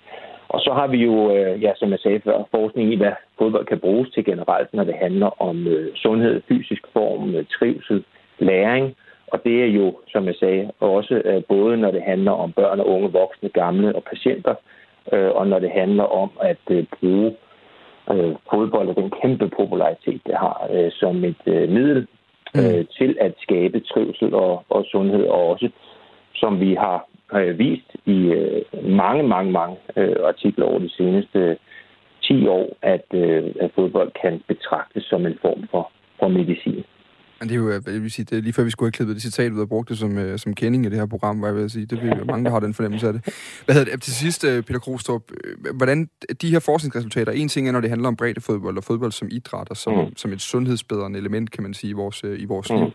Og så har vi jo, øh, ja, som jeg sagde før, forskning i, hvad fodbold kan bruges til generelt, når det handler om øh, sundhed, fysisk form, øh, trivsel, læring, Og det er jo, som jeg sagde, også øh, både når det handler om børn og unge, voksne, gamle og patienter, øh, og når det handler om at øh, bruge øh, fodbold og den kæmpe popularitet, det har øh, som et øh, middel øh, mm. til at skabe trivsel og, og sundhed, og også som vi har øh, vist i øh, mange, mange, mange øh, artikler over de seneste 10 år, at, øh, at fodbold kan betragtes som en form for, for medicin. Men det er jo, øh, jeg vil sige, det er lige før vi skulle have klippet det citat ud og brugt det som, uh, som kending i det her program, hvor jeg vil sige, det er jo mange, der har den fornemmelse af det. Hvad hedder det? Til sidst, uh, Peter Krostrup, hvordan de her forskningsresultater, en ting er, når det handler om fodbold og fodbold som idræt og som, mm. som et sundhedsbedrende element, kan man sige, i vores, i vores mm. liv.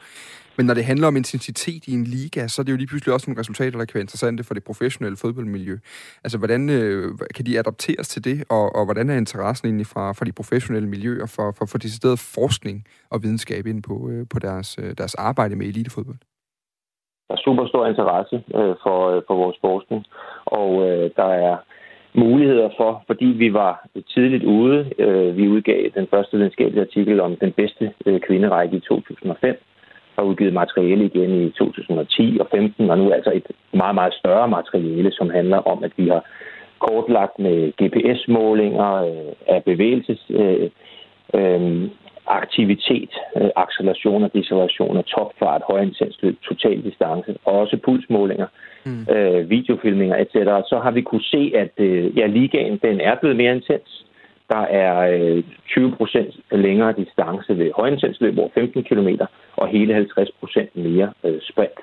Men når det handler om intensitet i en liga, så er det jo lige pludselig også nogle resultater, der kan være interessante for det professionelle fodboldmiljø. Altså, hvordan øh, kan de adapteres til det, og, og hvordan er interessen egentlig fra, fra de professionelle miljøer for, for, for decideret forskning og videnskab ind på, øh, på deres, øh, deres arbejde med elitefodbold? Der er super stor interesse øh, for, øh, for vores forskning, og øh, der er muligheder for, fordi vi var tidligt ude. Øh, vi udgav den første videnskabelige artikel om den bedste øh, kvinderække i 2005 har udgivet materiale igen i 2010 og 15, og nu altså et meget, meget større materiale, som handler om, at vi har kortlagt med GPS-målinger øh, af bevægelses... Øh, øh, aktivitet, øh, acceleration og deceleration, topfart, højintensløb, total distance, og også pulsmålinger, mm. øh, videofilminger etc., så har vi kunne se, at øh, ja, ligaen den er blevet mere intens. Der er øh, 20 procent længere distance ved højintensløb over 15 km, og hele 50 procent mere øh, sprint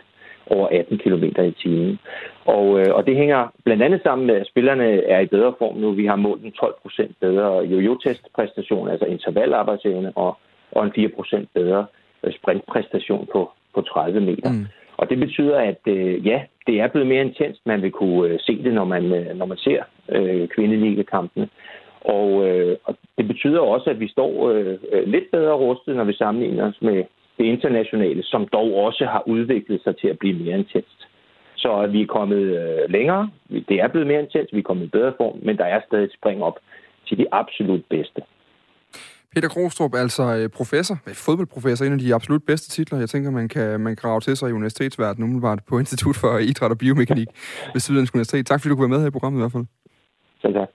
over 18 km i timen. Og, øh, og det hænger blandt andet sammen med, at spillerne er i bedre form nu. Vi har målt en 12 procent bedre jojo-testpræstation, altså intervallarbejdsevne, og, og en 4 procent bedre øh, sprintpræstation på, på 30 meter. Mm. Og det betyder, at øh, ja, det er blevet mere intenst. Man vil kunne øh, se det, når man, øh, når man ser øh, kvindeliggekampene. Og, øh, og det betyder også, at vi står øh, lidt bedre rustet, når vi sammenligner os med det internationale, som dog også har udviklet sig til at blive mere intenst. Så vi er kommet øh, længere, det er blevet mere intenst, vi er kommet i bedre form, men der er stadig et spring op til de absolut bedste. Peter Krostrup, altså øh, professor, fodboldprofessor, en af de absolut bedste titler, jeg tænker, man kan, man kan grave til sig i universitetsverdenen, umiddelbart på Institut for Idræt og Biomekanik ved Syddansk Universitet. Tak fordi du kunne være med her i programmet i hvert fald. Selv tak.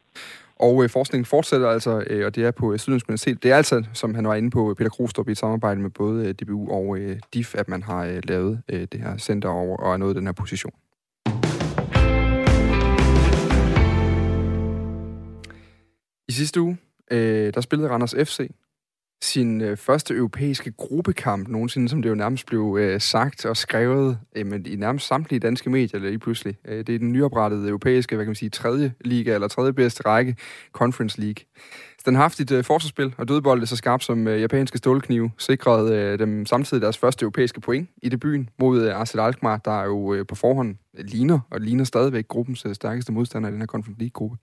Og øh, forskningen fortsætter altså, øh, og det er på øh, Syddansk Universitet. Det er altså, som han var inde på, Peter Krostrup i et samarbejde med både øh, DBU og øh, DIF, at man har øh, lavet øh, det her center over, og er nået den her position. I sidste uge, øh, der spillede Randers FC sin øh, første europæiske gruppekamp nogensinde, som det jo nærmest blev øh, sagt og skrevet øh, i nærmest samtlige danske medier lige pludselig. Øh, det er den nyoprettede europæiske, hvad kan man sige, tredje liga, eller tredje bedste række, Conference League. Den har haft et øh, forsvarsspil, og dødbolde så skarpt som øh, japanske stålknive sikrede øh, dem samtidig deres første europæiske point i debuten mod øh, Arsenal Alkmaar, der jo øh, på forhånd ligner, og ligner stadigvæk gruppens øh, stærkeste modstander i den her Conference League-gruppe.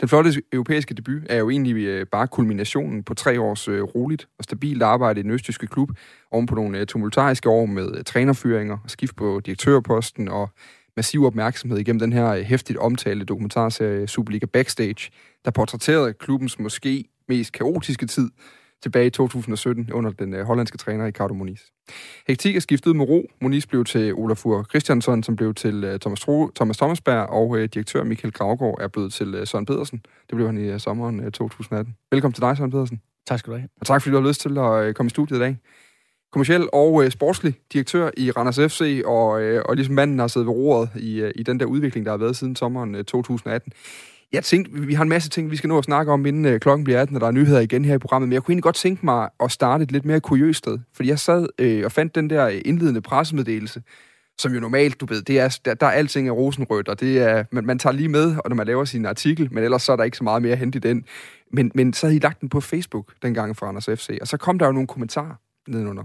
Den flotte europæiske debut er jo egentlig øh, bare kulminationen på tre års øh, roligt og stabilt arbejde i den østtyske klub, oven på nogle øh, tumultariske år med trænerfyringer, skift på direktørposten og massiv opmærksomhed igennem den her hæftigt omtalte dokumentarserie Superliga Backstage, der portrætterede klubbens måske mest kaotiske tid tilbage i 2017 under den øh, hollandske træner Ricardo Moniz. Hektik er skiftet med ro. Moniz blev til Olafur Christiansson, som blev til øh, Thomas, Tro, Thomas Thomasberg, og øh, direktør Michael Gravgaard er blevet til øh, Søren Pedersen. Det blev han i øh, sommeren øh, 2018. Velkommen til dig, Søren Pedersen. Tak skal du have. Og tak fordi du har lyst til at øh, komme i studiet i dag kommersiel og øh, sportslig direktør i Randers FC, og, øh, og ligesom manden har siddet ved roret i, øh, i den der udvikling, der har været siden sommeren øh, 2018. Jeg tænkte, vi har en masse ting, vi skal nå at snakke om, inden øh, klokken bliver 18, og der er nyheder igen her i programmet, men jeg kunne egentlig godt tænke mig at starte et lidt mere kuriøst sted, fordi jeg sad øh, og fandt den der øh, indledende pressemeddelelse, som jo normalt, du ved, det er, der, der er alting er rosenrødt, og det er, man, man tager lige med, og når man laver sin artikel, men ellers så er der ikke så meget mere at hente i den. Men, men så havde I lagt den på Facebook dengang for Anders FC, og så kom der jo nogle kommentarer nedenunder.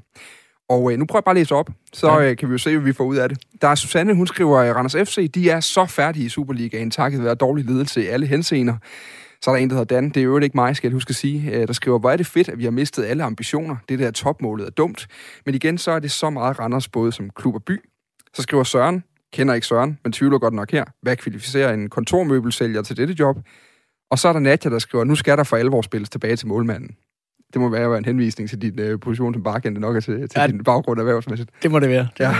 Og øh, nu prøver jeg bare at læse op, så ja. øh, kan vi jo se, hvad vi får ud af det. Der er Susanne, hun skriver, at Randers FC, de er så færdige i Superligaen, takket være dårlig ledelse i alle henseender. Så er der en, der hedder Dan, det er jo ikke mig, skal jeg huske at sige, øh, der skriver, hvor er det fedt, at vi har mistet alle ambitioner. Det der topmålet er dumt. Men igen, så er det så meget Randers både som klub og by. Så skriver Søren, kender ikke Søren, men tvivler godt nok her. Hvad kvalificerer en kontormøbelsælger til dette job? Og så er der Nadja, der skriver, nu skal der for alvor spilles tilbage til målmanden. Det må være en henvisning til din øh, position som barkend, nok er til, til ja, din baggrund erhvervsmæssigt. Det må det være. Ja.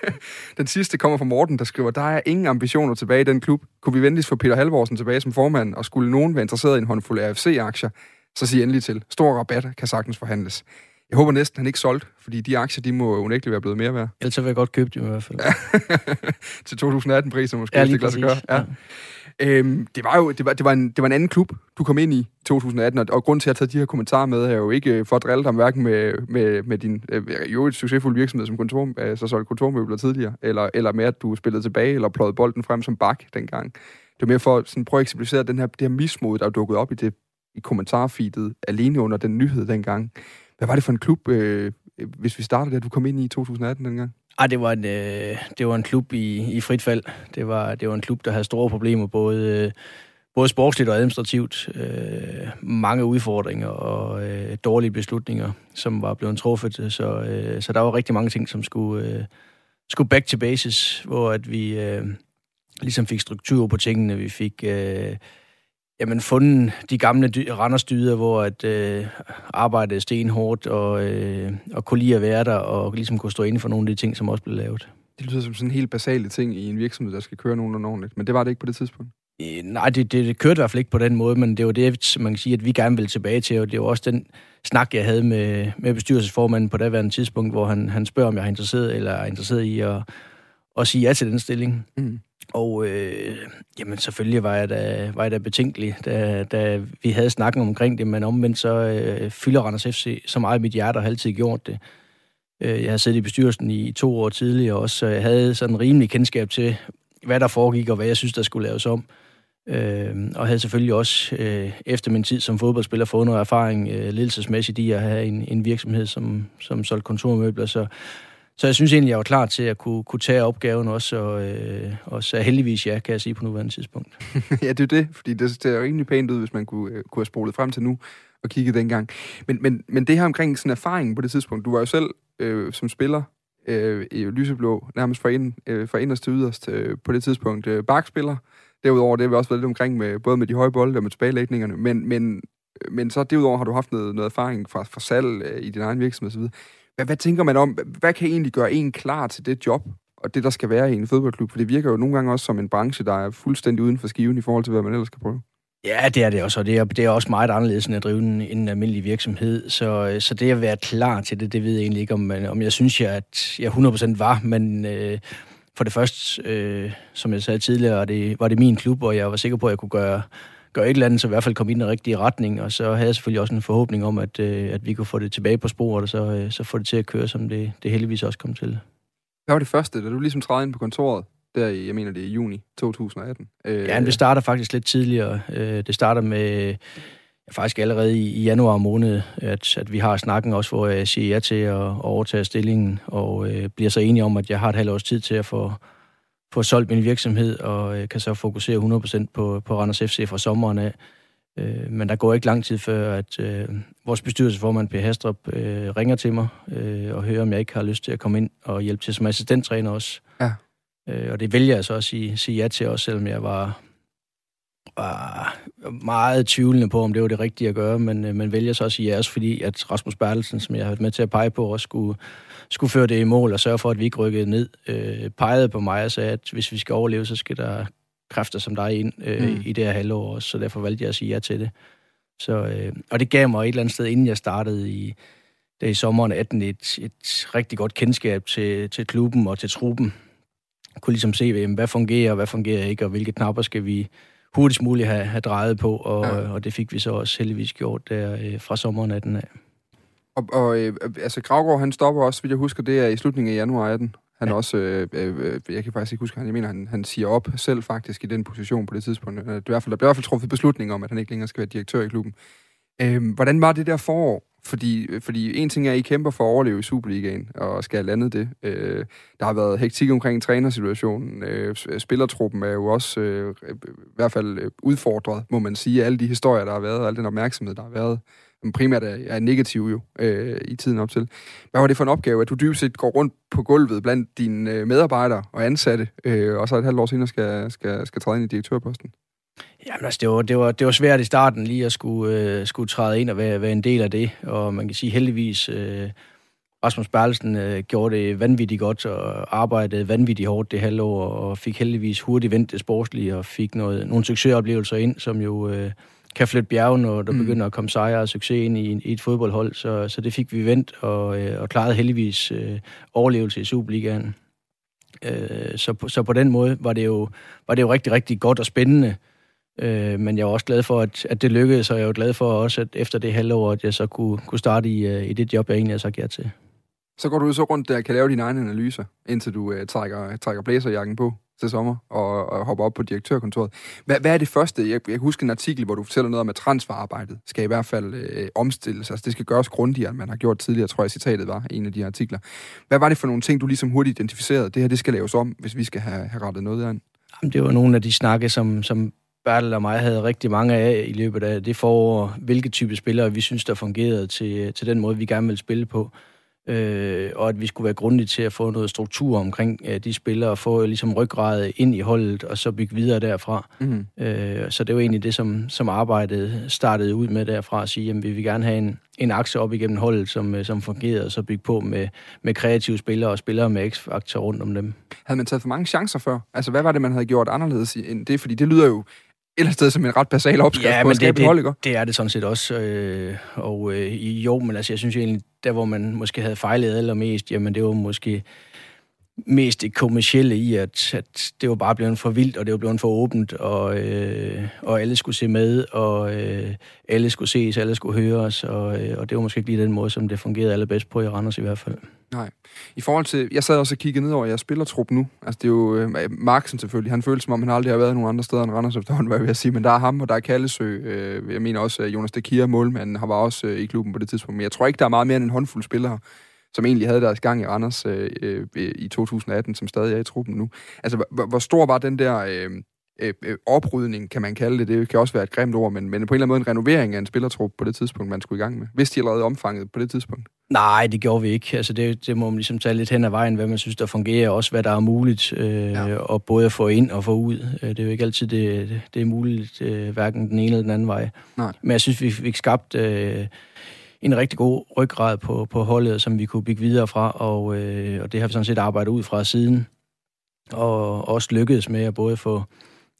den sidste kommer fra Morten, der skriver, der er ingen ambitioner tilbage i den klub. Kunne vi venligst få Peter Halvorsen tilbage som formand, og skulle nogen være interesseret i en håndfuld AFC-aktier, så sig endelig til. Stor rabat kan sagtens forhandles. Jeg håber næsten, han ikke solgt, fordi de aktier, de må unægteligt være blevet mere værd. Ellers så vil jeg godt købe dem i hvert fald. til 2018-priser måske, ja, det kan gøre. Ja. ja. Øhm, det var jo det var, det var, en, det var en anden klub, du kom ind i 2018, og, og grund til at tage de her kommentarer med, er jo ikke øh, for at drille dig hverken med, med, med din øh, jo et succesfuld virksomhed som kontor, øh, altså solgte kontormøbler tidligere, eller, eller med at du spillede tilbage, eller pløjede bolden frem som bak dengang. Det var mere for at sådan, prøve at eksemplificere den her, det her mismod, der er dukket op i det i kommentarfeedet alene under den nyhed dengang. Hvad var det for en klub, øh, hvis vi starter der, du kom ind i 2018 dengang? Ej, det var en, øh, det var en klub i, i frit fald. Det var, det var en klub, der havde store problemer, både, øh, både sportsligt og administrativt. Øh, mange udfordringer og øh, dårlige beslutninger, som var blevet truffet. Så, øh, så der var rigtig mange ting, som skulle, øh, skulle back to basis, hvor at vi øh, ligesom fik struktur på tingene. Vi fik... Øh, jamen, fundet de gamle dy- Randersdyder, hvor at øh, arbejde stenhårdt og, øh, og kunne lide at være der, og ligesom kunne stå inden for nogle af de ting, som også blev lavet. Det lyder som sådan en helt basale ting i en virksomhed, der skal køre nogen ordentligt, men det var det ikke på det tidspunkt? Øh, nej, det, det, det kørte i hvert fald ikke på den måde, men det var det, man kan sige, at vi gerne vil tilbage til, og det var også den snak, jeg havde med, med bestyrelsesformanden på det tidspunkt, hvor han, han spørger, om jeg er interesseret, eller er interesseret i at, at sige ja til den stilling. Mm. Og øh, jamen, selvfølgelig var jeg da, var jeg da betænkelig, da, da vi havde snakket omkring det, men omvendt så øh, fylder Randers FC så meget i mit hjerte, og har altid gjort det. Øh, jeg har siddet i bestyrelsen i to år tidligere også, så jeg havde sådan en rimelig kendskab til, hvad der foregik, og hvad jeg synes, der skulle laves om. Øh, og havde selvfølgelig også øh, efter min tid som fodboldspiller fået noget erfaring øh, ledelsesmæssigt i at have en, en virksomhed, som, som solgte kontormøbler, så så jeg synes egentlig, jeg var klar til at kunne, kunne tage opgaven også, og, øh, og så heldigvis ja, kan jeg sige på nuværende tidspunkt. ja, det er det, fordi det ser rimelig pænt ud, hvis man kunne, øh, kunne have spolet frem til nu og kigget dengang. Men, men, men det her omkring sådan erfaring på det tidspunkt, du var jo selv øh, som spiller øh, i Lyseblå, nærmest fra, ind, øh, fra inderst til yderst øh, på det tidspunkt, øh, bakspiller. Derudover, det har vi også været lidt omkring med, både med de høje bolde og med tilbagelægningerne, men, men, øh, men så derudover har du haft noget, noget erfaring fra, fra salg øh, i din egen virksomhed osv. Hvad, hvad tænker man om, hvad kan egentlig gøre en klar til det job, og det, der skal være i en fodboldklub? For det virker jo nogle gange også som en branche, der er fuldstændig uden for skiven i forhold til, hvad man ellers skal prøve. Ja, det er det også, og det er, det er også meget anderledes end at drive en, en almindelig virksomhed. Så, øh, så det at være klar til det, det ved jeg egentlig ikke, om, om jeg synes, jeg, at jeg 100% var, men øh, for det første, øh, som jeg sagde tidligere, var det, var det min klub, og jeg var sikker på, at jeg kunne gøre, gøre et eller andet, så i hvert fald komme i den rigtige retning, og så havde jeg selvfølgelig også en forhåbning om, at, øh, at vi kunne få det tilbage på sporet, og så, øh, så få det til at køre, som det, det heldigvis også kom til. Hvad var det første, da du ligesom trædede ind på kontoret? Der i, jeg mener det er i juni 2018. Øh, ja, men det starter faktisk lidt tidligere. Øh, det starter med faktisk allerede i, i januar måned, at, at vi har snakken også, hvor jeg siger ja til at, at overtage stillingen, og øh, bliver så enige om, at jeg har et halvt års tid til at få, få solgt min virksomhed, og øh, kan så fokusere 100% på, på Randers FC fra sommeren af. Øh, men der går ikke lang tid før, at øh, vores bestyrelsesformand, Per Hastrup, øh, ringer til mig øh, og hører, om jeg ikke har lyst til at komme ind og hjælpe til som assistenttræner også. Ja. Øh, og det vælger jeg så at sige, sige ja til også, selvom jeg var, var meget tvivlende på, om det var det rigtige at gøre, men øh, man vælger så at sige ja også, fordi at Rasmus Bertelsen, som jeg har været med til at pege på, også skulle skulle føre det i mål og sørge for, at vi ikke rykkede ned, øh, pegede på mig og sagde, at hvis vi skal overleve, så skal der kræfter som dig ind øh, mm. i det her halvår også, så derfor valgte jeg at sige ja til det. Så, øh, og det gav mig et eller andet sted, inden jeg startede i, det i sommeren 18, et, et rigtig godt kendskab til, til klubben og til truppen. Jeg kunne ligesom se, jamen, hvad fungerer og hvad fungerer ikke, og hvilke knapper skal vi hurtigst muligt have, have drejet på, og, ja. og det fik vi så også heldigvis gjort der øh, fra sommeren 18 af. Og, og øh, altså, Gravgaard, han stopper også, hvis jeg husker, det er i slutningen af januar 18. Han ja. også, øh, øh, jeg kan faktisk ikke huske, han, jeg mener, han, han siger op selv faktisk i den position på det tidspunkt. Det er i hvert fald, der bliver i hvert fald truffet beslutning om, at han ikke længere skal være direktør i klubben. Øh, hvordan var det der forår? Fordi, fordi en ting er, at I kæmper for at overleve i Superligaen, og skal landet det. Øh, der har været hektik omkring trænersituationen. Øh, spillertruppen er jo også øh, i hvert fald øh, udfordret, må man sige, alle de historier, der har været, og al den opmærksomhed, der har været primært er, er negativ jo øh, i tiden op til. Hvad var det for en opgave, at du dybest set går rundt på gulvet blandt dine øh, medarbejdere og ansatte, øh, og så et halvt år senere skal, skal, skal træde ind i direktørposten? Jamen altså, det var, det var, det var svært i starten lige at skulle, øh, skulle træde ind og være, være en del af det, og man kan sige heldigvis, øh, Rasmus Berlsen øh, gjorde det vanvittigt godt og arbejdede vanvittigt hårdt det halvår, og fik heldigvis hurtigt vendt det sportslige og fik noget, nogle succesoplevelser ind, som jo øh, kan flytte bjergen, når der mm. begynder at komme sejre og succes ind i, i et fodboldhold. Så, så det fik vi vendt og, øh, og klarede heldigvis øh, overlevelse i Superligaen. Øh, så, så på den måde var det jo, var det jo rigtig, rigtig godt og spændende. Øh, men jeg var også glad for, at, at det lykkedes, og jeg var glad for også, at efter det halvår, at jeg så kunne, kunne starte i, øh, i det job, jeg egentlig har sagt ja til. Så går du så rundt der og kan lave dine egne analyser, indtil du øh, trækker, trækker blæserjakken på til sommer og, og hopper op på direktørkontoret. Hvad, hvad er det første? Jeg, jeg husker en artikel, hvor du fortæller noget om, at transferarbejdet skal i hvert fald øh, omstilles. Altså det skal gøres grundigere, end man har gjort tidligere, tror jeg citatet var en af de artikler. Hvad var det for nogle ting, du ligesom hurtigt identificerede? Det her, det skal laves om, hvis vi skal have, have rettet noget an. Jamen, det var nogle af de snakke, som, som Bertel og mig havde rigtig mange af i løbet af det forår. Hvilke type spillere vi synes, der fungerede til, til den måde, vi gerne vil spille på øh, og at vi skulle være grundige til at få noget struktur omkring øh, de spillere, og få ligesom ryggrad ind i holdet, og så bygge videre derfra. Mm. Øh, så det var egentlig det, som, som arbejdet startede ud med derfra, at sige, at vi vil gerne have en, en akse op igennem holdet, som, øh, som fungerede, og så bygge på med, med kreative spillere og spillere med x-faktor rundt om dem. Havde man taget for mange chancer før? Altså, hvad var det, man havde gjort anderledes end det? Fordi det lyder jo eller sted som en ret basal opskrift ja, på at skabe det, hold, ikke? det er det sådan set også. Øh, og øh, jo, men altså, jeg synes egentlig, der hvor man måske havde fejlet allermest, jamen det var måske mest det kommercielle i, at, at det var bare blevet for vildt, og det var blevet for åbent, og, øh, og alle skulle se med, og øh, alle skulle ses, alle skulle høres, og, øh, og det var måske ikke lige den måde, som det fungerede allerbedst på i Randers i hvert fald. Nej. I forhold til, jeg sad også og kiggede ned over jeres spillertrup nu. Altså det er jo øh, Marksen selvfølgelig. Han føles som om, han aldrig har været nogen andre steder end Randers efterhånden, hvad jeg vil sige. Men der er ham, og der er Kallesø. Øh, jeg mener også, at Jonas Dekir, målmanden, har var også øh, i klubben på det tidspunkt. Men jeg tror ikke, der er meget mere end en håndfuld spillere, som egentlig havde deres gang i Randers øh, øh, i 2018, som stadig er i truppen nu. Altså, hvor, hvor stor var den der... Øh, øh, øh, oprydning, kan man kalde det. Det kan også være et grimt ord, men, men på en eller anden måde en renovering af en spillertrup på det tidspunkt, man skulle i gang med. Hvis de allerede omfanget på det tidspunkt? Nej, det gjorde vi ikke. Altså det, det må man ligesom tage lidt hen ad vejen, hvad man synes, der fungerer, og også hvad der er muligt, øh, ja. og både at få ind og få ud. Øh, det er jo ikke altid, det, det er muligt, øh, hverken den ene eller den anden vej. Nej. Men jeg synes, vi fik skabt øh, en rigtig god ryggrad på, på holdet, som vi kunne bygge videre fra, og, øh, og det har vi sådan set arbejdet ud fra siden, og også lykkedes med at både få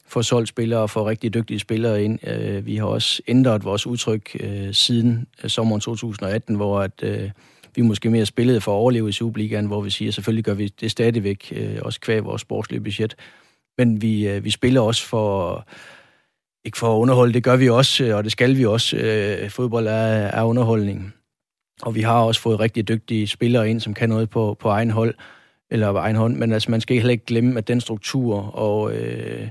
få solgt spillere og få rigtig dygtige spillere ind. Øh, vi har også ændret vores udtryk øh, siden sommeren 2018, hvor at, øh, vi måske mere spillede for at overleve i Superligaen, hvor vi siger, at selvfølgelig gør vi det stadigvæk, øh, også kvæg vores sportslige budget. Men vi, øh, vi spiller også for, ikke for at underholde, det gør vi også, øh, og det skal vi også. Øh, fodbold er, er underholdning. Og vi har også fået rigtig dygtige spillere ind, som kan noget på, på egen hold, eller på egen hånd, men altså, man skal heller ikke glemme, at den struktur og øh,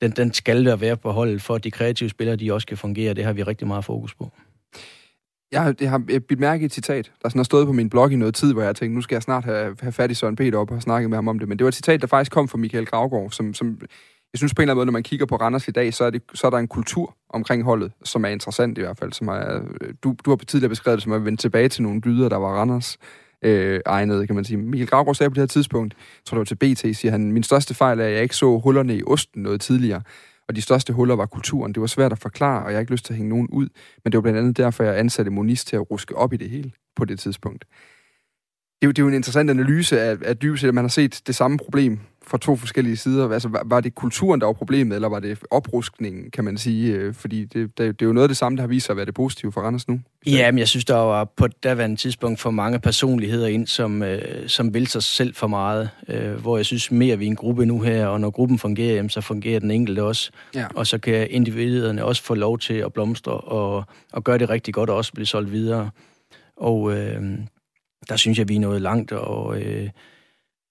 den, den skal der være på holdet, for at de kreative spillere, de også kan fungere. Det har vi rigtig meget fokus på. Jeg har, jeg har bidt mærke i et citat, der sådan har stået på min blog i noget tid, hvor jeg tænkte, nu skal jeg snart have, have fat i Søren Peter op og snakke med ham om det. Men det var et citat, der faktisk kom fra Michael Gravgaard, som, som jeg synes på en eller anden måde, når man kigger på Randers i dag, så er, det, så er der en kultur omkring holdet, som er interessant i hvert fald. Som er, du, du har tidligere beskrevet det som at vende tilbage til nogle dyder, der var Randers øh, egnet, kan man sige. Michael Gravgaard sagde på det her tidspunkt, jeg tror det var til BT, siger han, min største fejl er, at jeg ikke så hullerne i osten noget tidligere. Og de største huller var kulturen. Det var svært at forklare, og jeg har ikke lyst til at hænge nogen ud. Men det var blandt andet derfor, jeg ansatte Moniz til at ruske op i det hele på det tidspunkt. Det er jo, det er jo en interessant analyse af, af dybest at man har set det samme problem fra to forskellige sider. Altså, var, var det kulturen, der var problemet, eller var det opruskningen, kan man sige? Øh, fordi det, det, det er jo noget af det samme, der har vist sig at være det positive for Randers nu. Ja, men jeg synes, der var på daværende tidspunkt for mange personligheder ind, som, øh, som vil sig selv for meget. Øh, hvor jeg synes mere, vi er en gruppe nu her, og når gruppen fungerer, jamen, så fungerer den enkelte også. Ja. Og så kan individerne også få lov til at blomstre og, og gøre det rigtig godt og også blive solgt videre. Og øh, der synes jeg, vi er nået langt, og... Øh,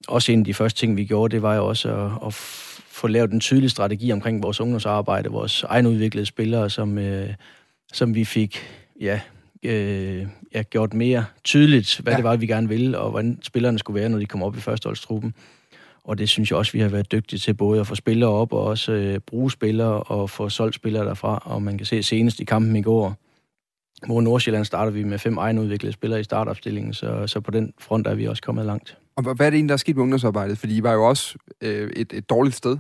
også en af de første ting, vi gjorde, det var jo også at, at få lavet en tydelig strategi omkring vores ungdomsarbejde, vores egenudviklede spillere, som, øh, som vi fik ja, øh, ja, gjort mere tydeligt, hvad ja. det var, vi gerne ville, og hvordan spillerne skulle være, når de kom op i førsteholdstruppen. Og det synes jeg også, vi har været dygtige til, både at få spillere op, og også øh, bruge spillere, og få solgt spillere derfra. Og man kan se senest i kampen i går, hvor Nordsjælland starter vi med fem egenudviklede spillere i startopstillingen, så, så på den front er vi også kommet langt. Og hvad er det egentlig, der er sket med ungdomsarbejdet? Fordi I var jo også øh, et, et dårligt sted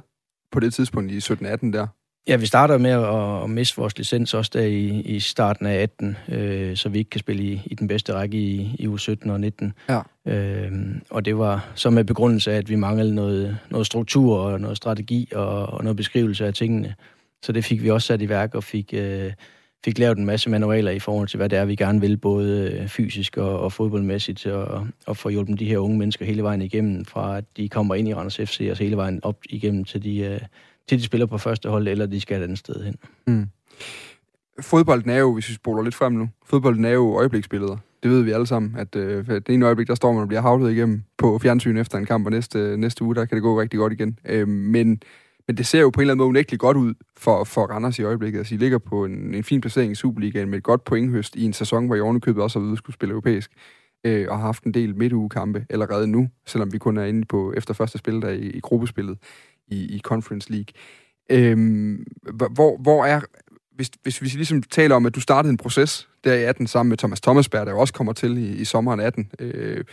på det tidspunkt i 17-18 der. Ja, vi starter med at, at miste vores licens også der i, i starten af 18, øh, så vi ikke kan spille i, i den bedste række i, i u 17 og 19. Ja. Øh, og det var så med begrundelse af, at vi manglede noget, noget struktur og noget strategi og, og noget beskrivelse af tingene. Så det fik vi også sat i værk og fik, øh, fik lavet en masse manualer i forhold til, hvad det er, vi gerne vil, både øh, fysisk og, og fodboldmæssigt, og, og få hjulpet de her unge mennesker hele vejen igennem, fra at de kommer ind i Randers FC, og så hele vejen op igennem til de, øh, til de spiller på første hold, eller de skal et andet sted hen. Mm. Fodbolden er jo, hvis vi spoler lidt frem nu, fodbolden er jo øjebliksbilleder. Det ved vi alle sammen, at øh, det ene øjeblik, der står man og bliver havlet igennem på fjernsyn efter en kamp, og næste, øh, næste uge, der kan det gå rigtig godt igen. Øh, men men det ser jo på en eller anden måde unægteligt godt ud for, for Randers i øjeblikket. Altså, I ligger på en, en fin placering i Superligaen med et godt pointhøst i en sæson, hvor I ovenikøbet også har ved skulle spille europæisk, øh, og har haft en del midtugekampe allerede nu, selvom vi kun er inde på efter første spil der i, i gruppespillet i, i Conference League. Øhm, hvor, hvor er, hvis, hvis vi ligesom taler om, at du startede en proces der i 18 sammen med Thomas Thomasberg, der også kommer til i, i sommeren 18, øh,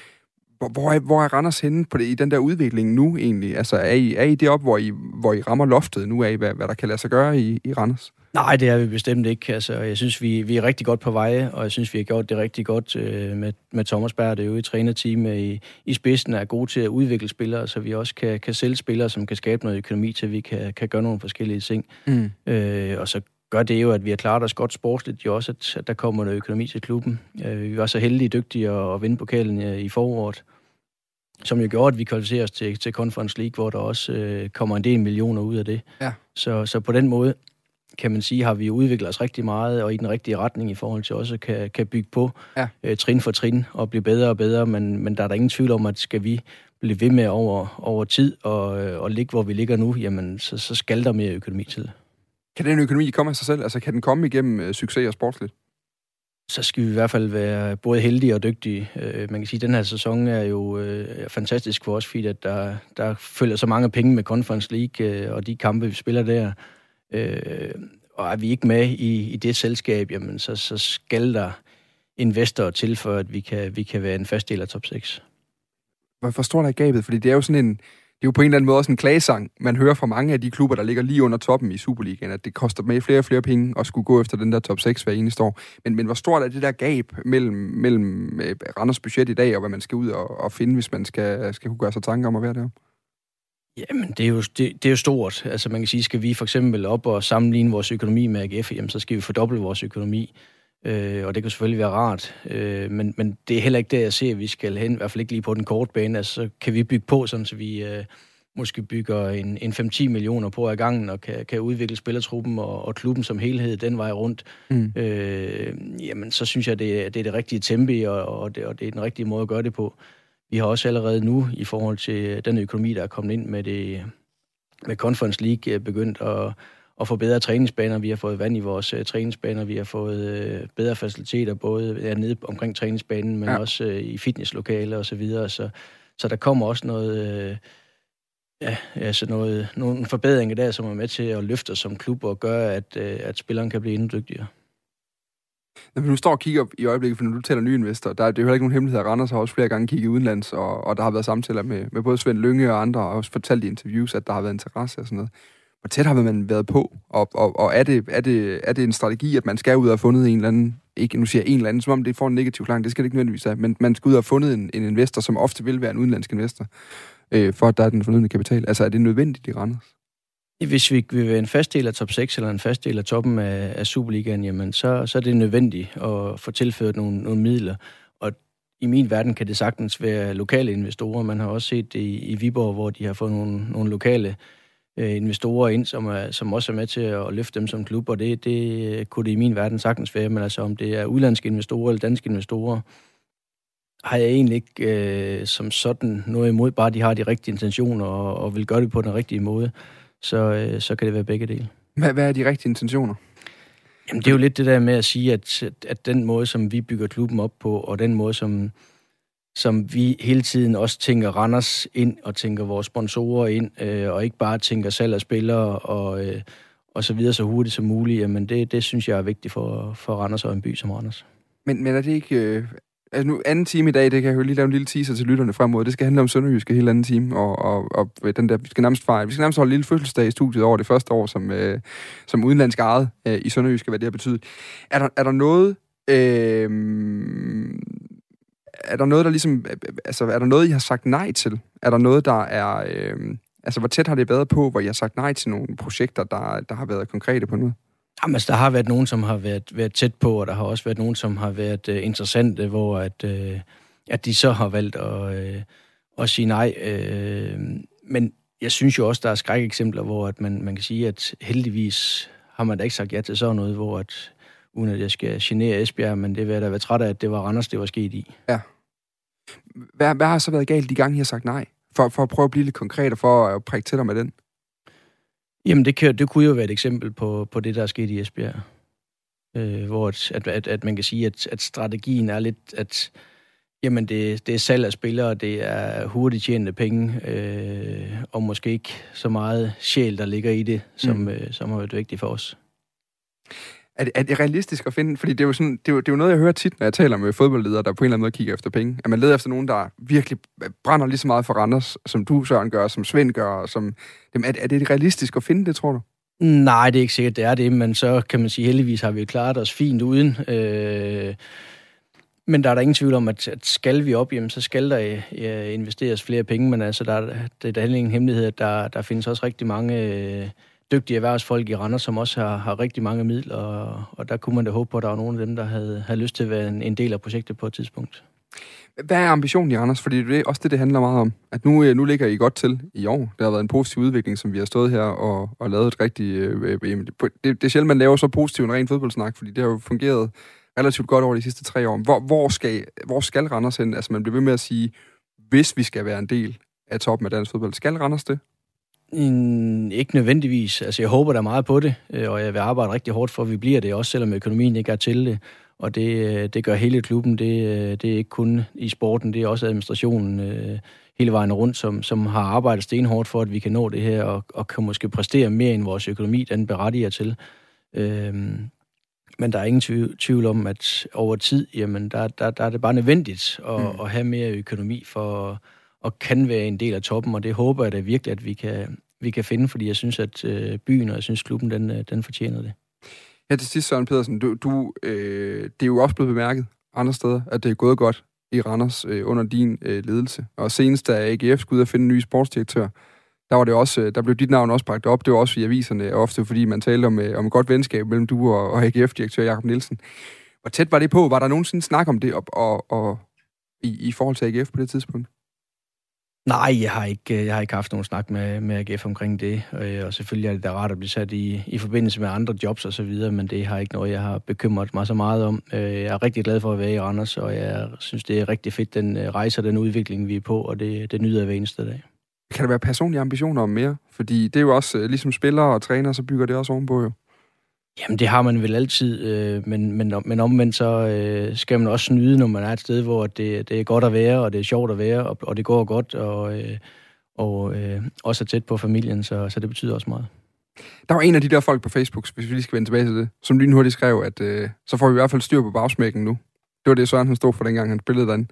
hvor, hvor, er, hvor er Randers henne på det, i den der udvikling nu egentlig? Altså, er I, er I det op, hvor I, hvor I rammer loftet nu af, hvad, hvad der kan lade sig gøre i, i Randers? Nej, det er vi bestemt ikke. Altså, jeg synes, vi, vi er rigtig godt på vej, og jeg synes, vi har gjort det rigtig godt øh, med, med Thomas Berg, det er jo i trænerteam i, i spidsen, er gode til at udvikle spillere, så vi også kan, kan sælge spillere, som kan skabe noget økonomi til, at vi kan, kan gøre nogle forskellige ting. Mm. Øh, og så gør det jo, at vi har klaret os godt sportsligt, jo også, at, at der kommer noget økonomi til klubben. Øh, vi var så heldige dygtige at, at vinde pokalen øh, i foråret som jo gjorde, at vi kvalificerer os til, til Conference League, hvor der også øh, kommer en del millioner ud af det. Ja. Så, så på den måde, kan man sige, har vi udviklet os rigtig meget og i den rigtige retning i forhold til også kan, kan bygge på ja. øh, trin for trin og blive bedre og bedre, men, men der er der ingen tvivl om, at skal vi blive ved med over, over tid og, øh, og ligge, hvor vi ligger nu, jamen så, så skal der mere økonomi til. Kan den økonomi komme af sig selv? Altså kan den komme igennem øh, succes og sportsligt? så skal vi i hvert fald være både heldige og dygtige. Øh, man kan sige, at den her sæson er jo øh, fantastisk for os, fordi at der, der følger så mange penge med Conference League øh, og de kampe, vi spiller der. Øh, og er vi ikke med i, i det selskab, jamen så, så skal der investorer til, for at vi kan, vi kan være en fast del af top 6. Hvor stort er gabet? Fordi det er jo sådan en, det er jo på en eller anden måde også en klagesang, man hører fra mange af de klubber, der ligger lige under toppen i Superligaen, at det koster med flere og flere penge at skulle gå efter den der top 6 hver eneste år. Men, men hvor stort er det der gab mellem, mellem øh, Randers budget i dag, og hvad man skal ud og, og finde, hvis man skal, skal kunne gøre sig tanker om at være der? Jamen, det er, jo, det, det er jo stort. Altså, man kan sige, skal vi for eksempel op og sammenligne vores økonomi med AGF, jamen, så skal vi fordoble vores økonomi. Øh, og det kan selvfølgelig være rart, øh, men, men det er heller ikke det, jeg ser, at vi skal hen, i hvert fald ikke lige på den korte bane. Altså, så kan vi bygge på, sådan, så vi øh, måske bygger en, en 5-10 millioner på ad gangen, og kan, kan udvikle spillertruppen og, og klubben som helhed den vej rundt. Mm. Øh, jamen, så synes jeg, det, det er det rigtige tempo, og, og, det, og det er den rigtige måde at gøre det på. Vi har også allerede nu, i forhold til den økonomi, der er kommet ind med det med Conference League, begyndt at at få bedre træningsbaner. Vi har fået vand i vores uh, træningsbaner, vi har fået uh, bedre faciliteter, både ja, nede omkring træningsbanen, men ja. også uh, i fitnesslokaler og så videre. Så, så der kommer også noget, uh, ja, altså noget, nogle forbedringer der, som er med til at løfte os som klub og gøre, at, uh, at spilleren kan blive endnu dygtigere. Når vi nu står og kigger i øjeblikket, for når du taler nye investorer, der, det er jo heller ikke nogen hemmelighed, at Randers har også flere gange kigget udenlands, og, og der har været samtaler med, med både Svend Lønge og andre, og også fortalt i interviews, at der har været interesse og sådan noget. Hvor tæt har man været på? Og, og, og er, det, er, det, er det en strategi, at man skal ud og have fundet en eller anden, ikke nu siger jeg en eller anden, som om det får en negativ klang, det skal det ikke nødvendigvis have, men man skal ud og have fundet en, en investor, som ofte vil være en udenlandsk investor, øh, for at der er den fornødne kapital. Altså er det nødvendigt i Randers? Hvis vi vil være en fast del af top 6 eller en fast del af toppen af, af Superligaen, jamen så, så er det nødvendigt at få tilført nogle, nogle midler. Og i min verden kan det sagtens være lokale investorer. Man har også set det i, i Viborg, hvor de har fået nogle, nogle lokale øh, investorer ind, som, er, som også er med til at løfte dem som klub, og det, det kunne det i min verden sagtens være, men altså om det er udlandske investorer eller danske investorer, har jeg egentlig ikke øh, som sådan noget imod, bare de har de rigtige intentioner og, og vil gøre det på den rigtige måde, så, øh, så kan det være begge dele. Hvad, hvad er de rigtige intentioner? Jamen, det er jo lidt det der med at sige, at, at den måde, som vi bygger klubben op på, og den måde, som, som vi hele tiden også tænker Randers ind og tænker vores sponsorer ind, øh, og ikke bare tænker salg af spillere og, øh, og så videre så hurtigt som muligt, jamen det, det synes jeg er vigtigt for, for Randers og en by som Randers. Men, men er det ikke... Øh, Altså nu, anden time i dag, det kan jeg jo lige lave en lille teaser til lytterne fremover. Det skal handle om Sønderjyske hele anden time, og, og, og øh, den der, vi skal nærmest fejre, vi skal nærmest holde en lille fødselsdag i studiet over det første år, som, øh, som udenlandsk ejet øh, i Sønderjyske, hvad det har betydet. Er der, er der noget, øh, er der noget, der ligesom, altså er der noget, I har sagt nej til? Er der noget, der er, øh, altså hvor tæt har det været på, hvor I har sagt nej til nogle projekter, der, der har været konkrete på noget? Jamen, altså, der har været nogen, som har været, været tæt på, og der har også været nogen, som har været uh, interessante, hvor at, uh, at de så har valgt at, uh, at sige nej. Uh, men jeg synes jo også, der er skrækeksempler, hvor at man, man kan sige, at heldigvis har man da ikke sagt ja til sådan noget, hvor at, uden at jeg skal genere Esbjerg, men det vil jeg da være træt af, at det var Randers, det var sket i. Ja. Hvad, hvad har så været galt de gange, I har sagt nej? For, for at prøve at blive lidt konkret og for at prikke til dig med den. Jamen, det, kan, det kunne jo være et eksempel på, på det, der er sket i Esbjerg. Øh, hvor at, at, at man kan sige, at, at strategien er lidt, at jamen det, det er salg af spillere, det er hurtigt tjente penge, øh, og måske ikke så meget sjæl, der ligger i det, som, mm. øh, som har været vigtigt for os. Er det, er det realistisk at finde? Fordi det er, jo sådan, det, er jo, det er jo noget, jeg hører tit, når jeg taler med fodboldledere, der på en eller anden måde kigger efter penge. At man leder efter nogen, der virkelig brænder lige så meget for Randers, som du, Søren, gør, som Svend gør. Som som, er, er det realistisk at finde det, tror du? Nej, det er ikke sikkert, det er det, men så kan man sige, heldigvis har vi klaret os fint uden. Øh, men der er der ingen tvivl om, at, at skal vi op, jamen, så skal der ja, investeres flere penge, men altså, der, er, det, der ingen hemmelighed, at der, der findes også rigtig mange... Øh, dygtige erhvervsfolk i Randers, som også har, har rigtig mange midler, og, og der kunne man da håbe på, at der var nogle af dem, der havde, havde lyst til at være en, en del af projektet på et tidspunkt. Hvad er ambitionen i Randers? Fordi det er også det, det handler meget om. At nu, øh, nu ligger I godt til i år. Der har været en positiv udvikling, som vi har stået her og, og lavet et rigtigt... Øh, øh det, det er sjældent, man laver så positiv en ren fodboldsnak, fordi det har jo fungeret relativt godt over de sidste tre år. Hvor, hvor, skal, hvor skal Randers hen? Altså, man bliver ved med at sige, hvis vi skal være en del af toppen af dansk fodbold, skal Randers det? Mm, ikke nødvendigvis. Altså, jeg håber der meget på det, øh, og jeg vil arbejde rigtig hårdt for, at vi bliver det, også selvom økonomien ikke er til det. Og det, øh, det gør hele klubben. Det, øh, det er ikke kun i sporten, det er også administrationen hele vejen rundt, som, som har arbejdet stenhårdt for, at vi kan nå det her, og, og kan måske præstere mere end vores økonomi, den berettiger til. Øhm, men der er ingen tvivl, tvivl om, at over tid, jamen, der, der, der er det bare nødvendigt at, mm. at have mere økonomi for og kan være en del af toppen, og det håber jeg da virkelig, at vi kan, vi kan finde, fordi jeg synes, at øh, byen og jeg synes, klubben, den, øh, den fortjener det. Ja, til sidst, Søren Pedersen, du, du, øh, det er jo også blevet bemærket andre steder, at det er gået godt i Randers øh, under din øh, ledelse. Og senest, da AGF skulle ud og finde en ny sportsdirektør, der, var det også, øh, der blev dit navn også bragt op. Det var også i aviserne, ofte fordi man talte om, øh, om et godt venskab mellem du og, og AGF-direktør Jakob Nielsen. Hvor tæt var det på? Var der nogensinde snak om det og, og, og i, i forhold til AGF på det tidspunkt? Nej, jeg har ikke, øh, jeg har ikke haft nogen snak med, med AGF omkring det, øh, og selvfølgelig er det da rart at blive sat i, i forbindelse med andre jobs og så videre, men det har ikke noget, jeg har bekymret mig så meget om. Øh, jeg er rigtig glad for at være i Randers, og jeg synes, det er rigtig fedt, den øh, rejse og den udvikling, vi er på, og det, det nyder jeg hver eneste dag. Kan der være personlige ambitioner om mere? Fordi det er jo også, ligesom spillere og træner, så bygger det også ovenpå jo. Jamen, det har man vel altid, øh, men, men, men omvendt så øh, skal man også snyde, når man er et sted, hvor det, det er godt at være, og det er sjovt at være, og, og det går godt, og, øh, og øh, også er tæt på familien, så, så det betyder også meget. Der var en af de der folk på Facebook, hvis vi lige skal vende tilbage til det, som lynhurtigt skrev, at øh, så får vi i hvert fald styr på bagsmækken nu. Det var det, Søren han stod for dengang, han spillede den.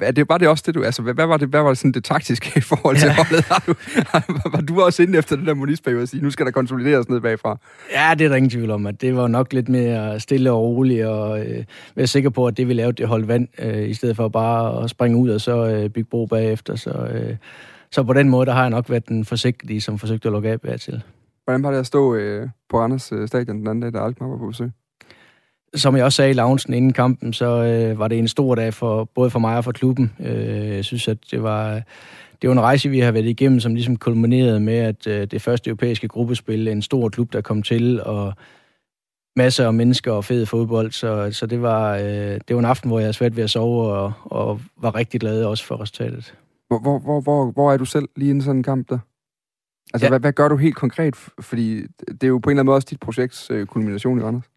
Er det, var det også det, du... Altså, hvad, hvad var det, hvad var det sådan det taktiske i forhold til ja. holdet? Har du, har, var du også inde efter det der monisperiode og sige, nu skal der konsolideres ned bagfra? Ja, det er der ingen tvivl om, at det var nok lidt mere stille og roligt, og øh, være sikker på, at det vi lavede, det holdt vand, øh, i stedet for bare at springe ud og så øh, bygge bro bagefter. Så, øh, så på den måde, der har jeg nok været den forsigtige, som forsøgte at lukke af til. Hvordan var det at stå øh, på Anders øh, stadion den anden dag, da Alkmaar var på besøg? Som jeg også sagde i loungen inden kampen, så øh, var det en stor dag for både for mig og for klubben. Øh, jeg synes, at det var, det var en rejse, vi har været igennem, som ligesom kulminerede med, at øh, det første europæiske gruppespil, en stor klub, der kom til, og masser af mennesker og fed fodbold. Så, så det, var, øh, det var en aften, hvor jeg havde svært ved at sove, og, og var rigtig glad også for resultatet. Hvor, hvor, hvor, hvor er du selv lige i sådan en kamp der? Altså, ja. hvad, hvad gør du helt konkret? Fordi det er jo på en eller anden måde også dit projekts øh, kulmination i Randers.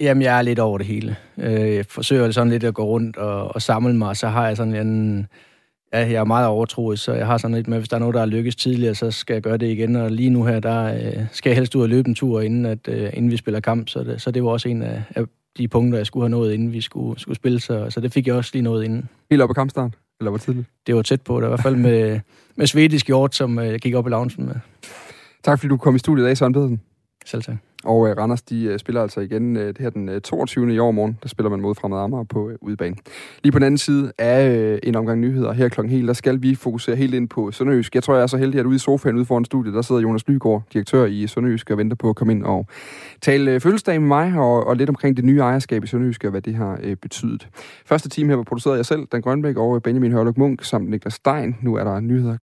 Jamen, jeg er lidt over det hele. Øh, jeg forsøger sådan lidt at gå rundt og, og samle mig, og så har jeg sådan en... Ja, jeg er meget overtroet, så jeg har sådan lidt med, hvis der er noget, der er lykkes tidligere, så skal jeg gøre det igen. Og lige nu her, der øh, skal jeg helst ud og løbe en tur, inden, at, øh, inden vi spiller kamp. Så det, så det var også en af, af de punkter, jeg skulle have nået, inden vi skulle, skulle spille, så, så det fik jeg også lige nået inden. Helt op ad kampstart? Eller hvor tidligt? Det var tæt på, det var i hvert fald med, med svedisk hjort, som jeg gik op i loungen med. Tak fordi du kom i studiet i dag, Søren Pedersen. Selv tak. Og uh, Randers, de uh, spiller altså igen uh, det her den uh, 22. i år morgen. Der spiller man mod Fremad Amager på uh, udebane. Lige på den anden side af uh, en omgang nyheder her klokken helt, der skal vi fokusere helt ind på Sønderjysk. Jeg tror, jeg er så heldig, at ude i sofaen ude foran studiet, der sidder Jonas Lygaard, direktør i Sønderjysk, og venter på at komme ind og tale uh, fødselsdag med mig, og, og lidt omkring det nye ejerskab i Sønderjysk, og hvad det har uh, betydet. Første time her var produceret jeg selv, Dan Grønbæk og Benjamin Hørluk Munk, samt Niklas Stein. Nu er der nyheder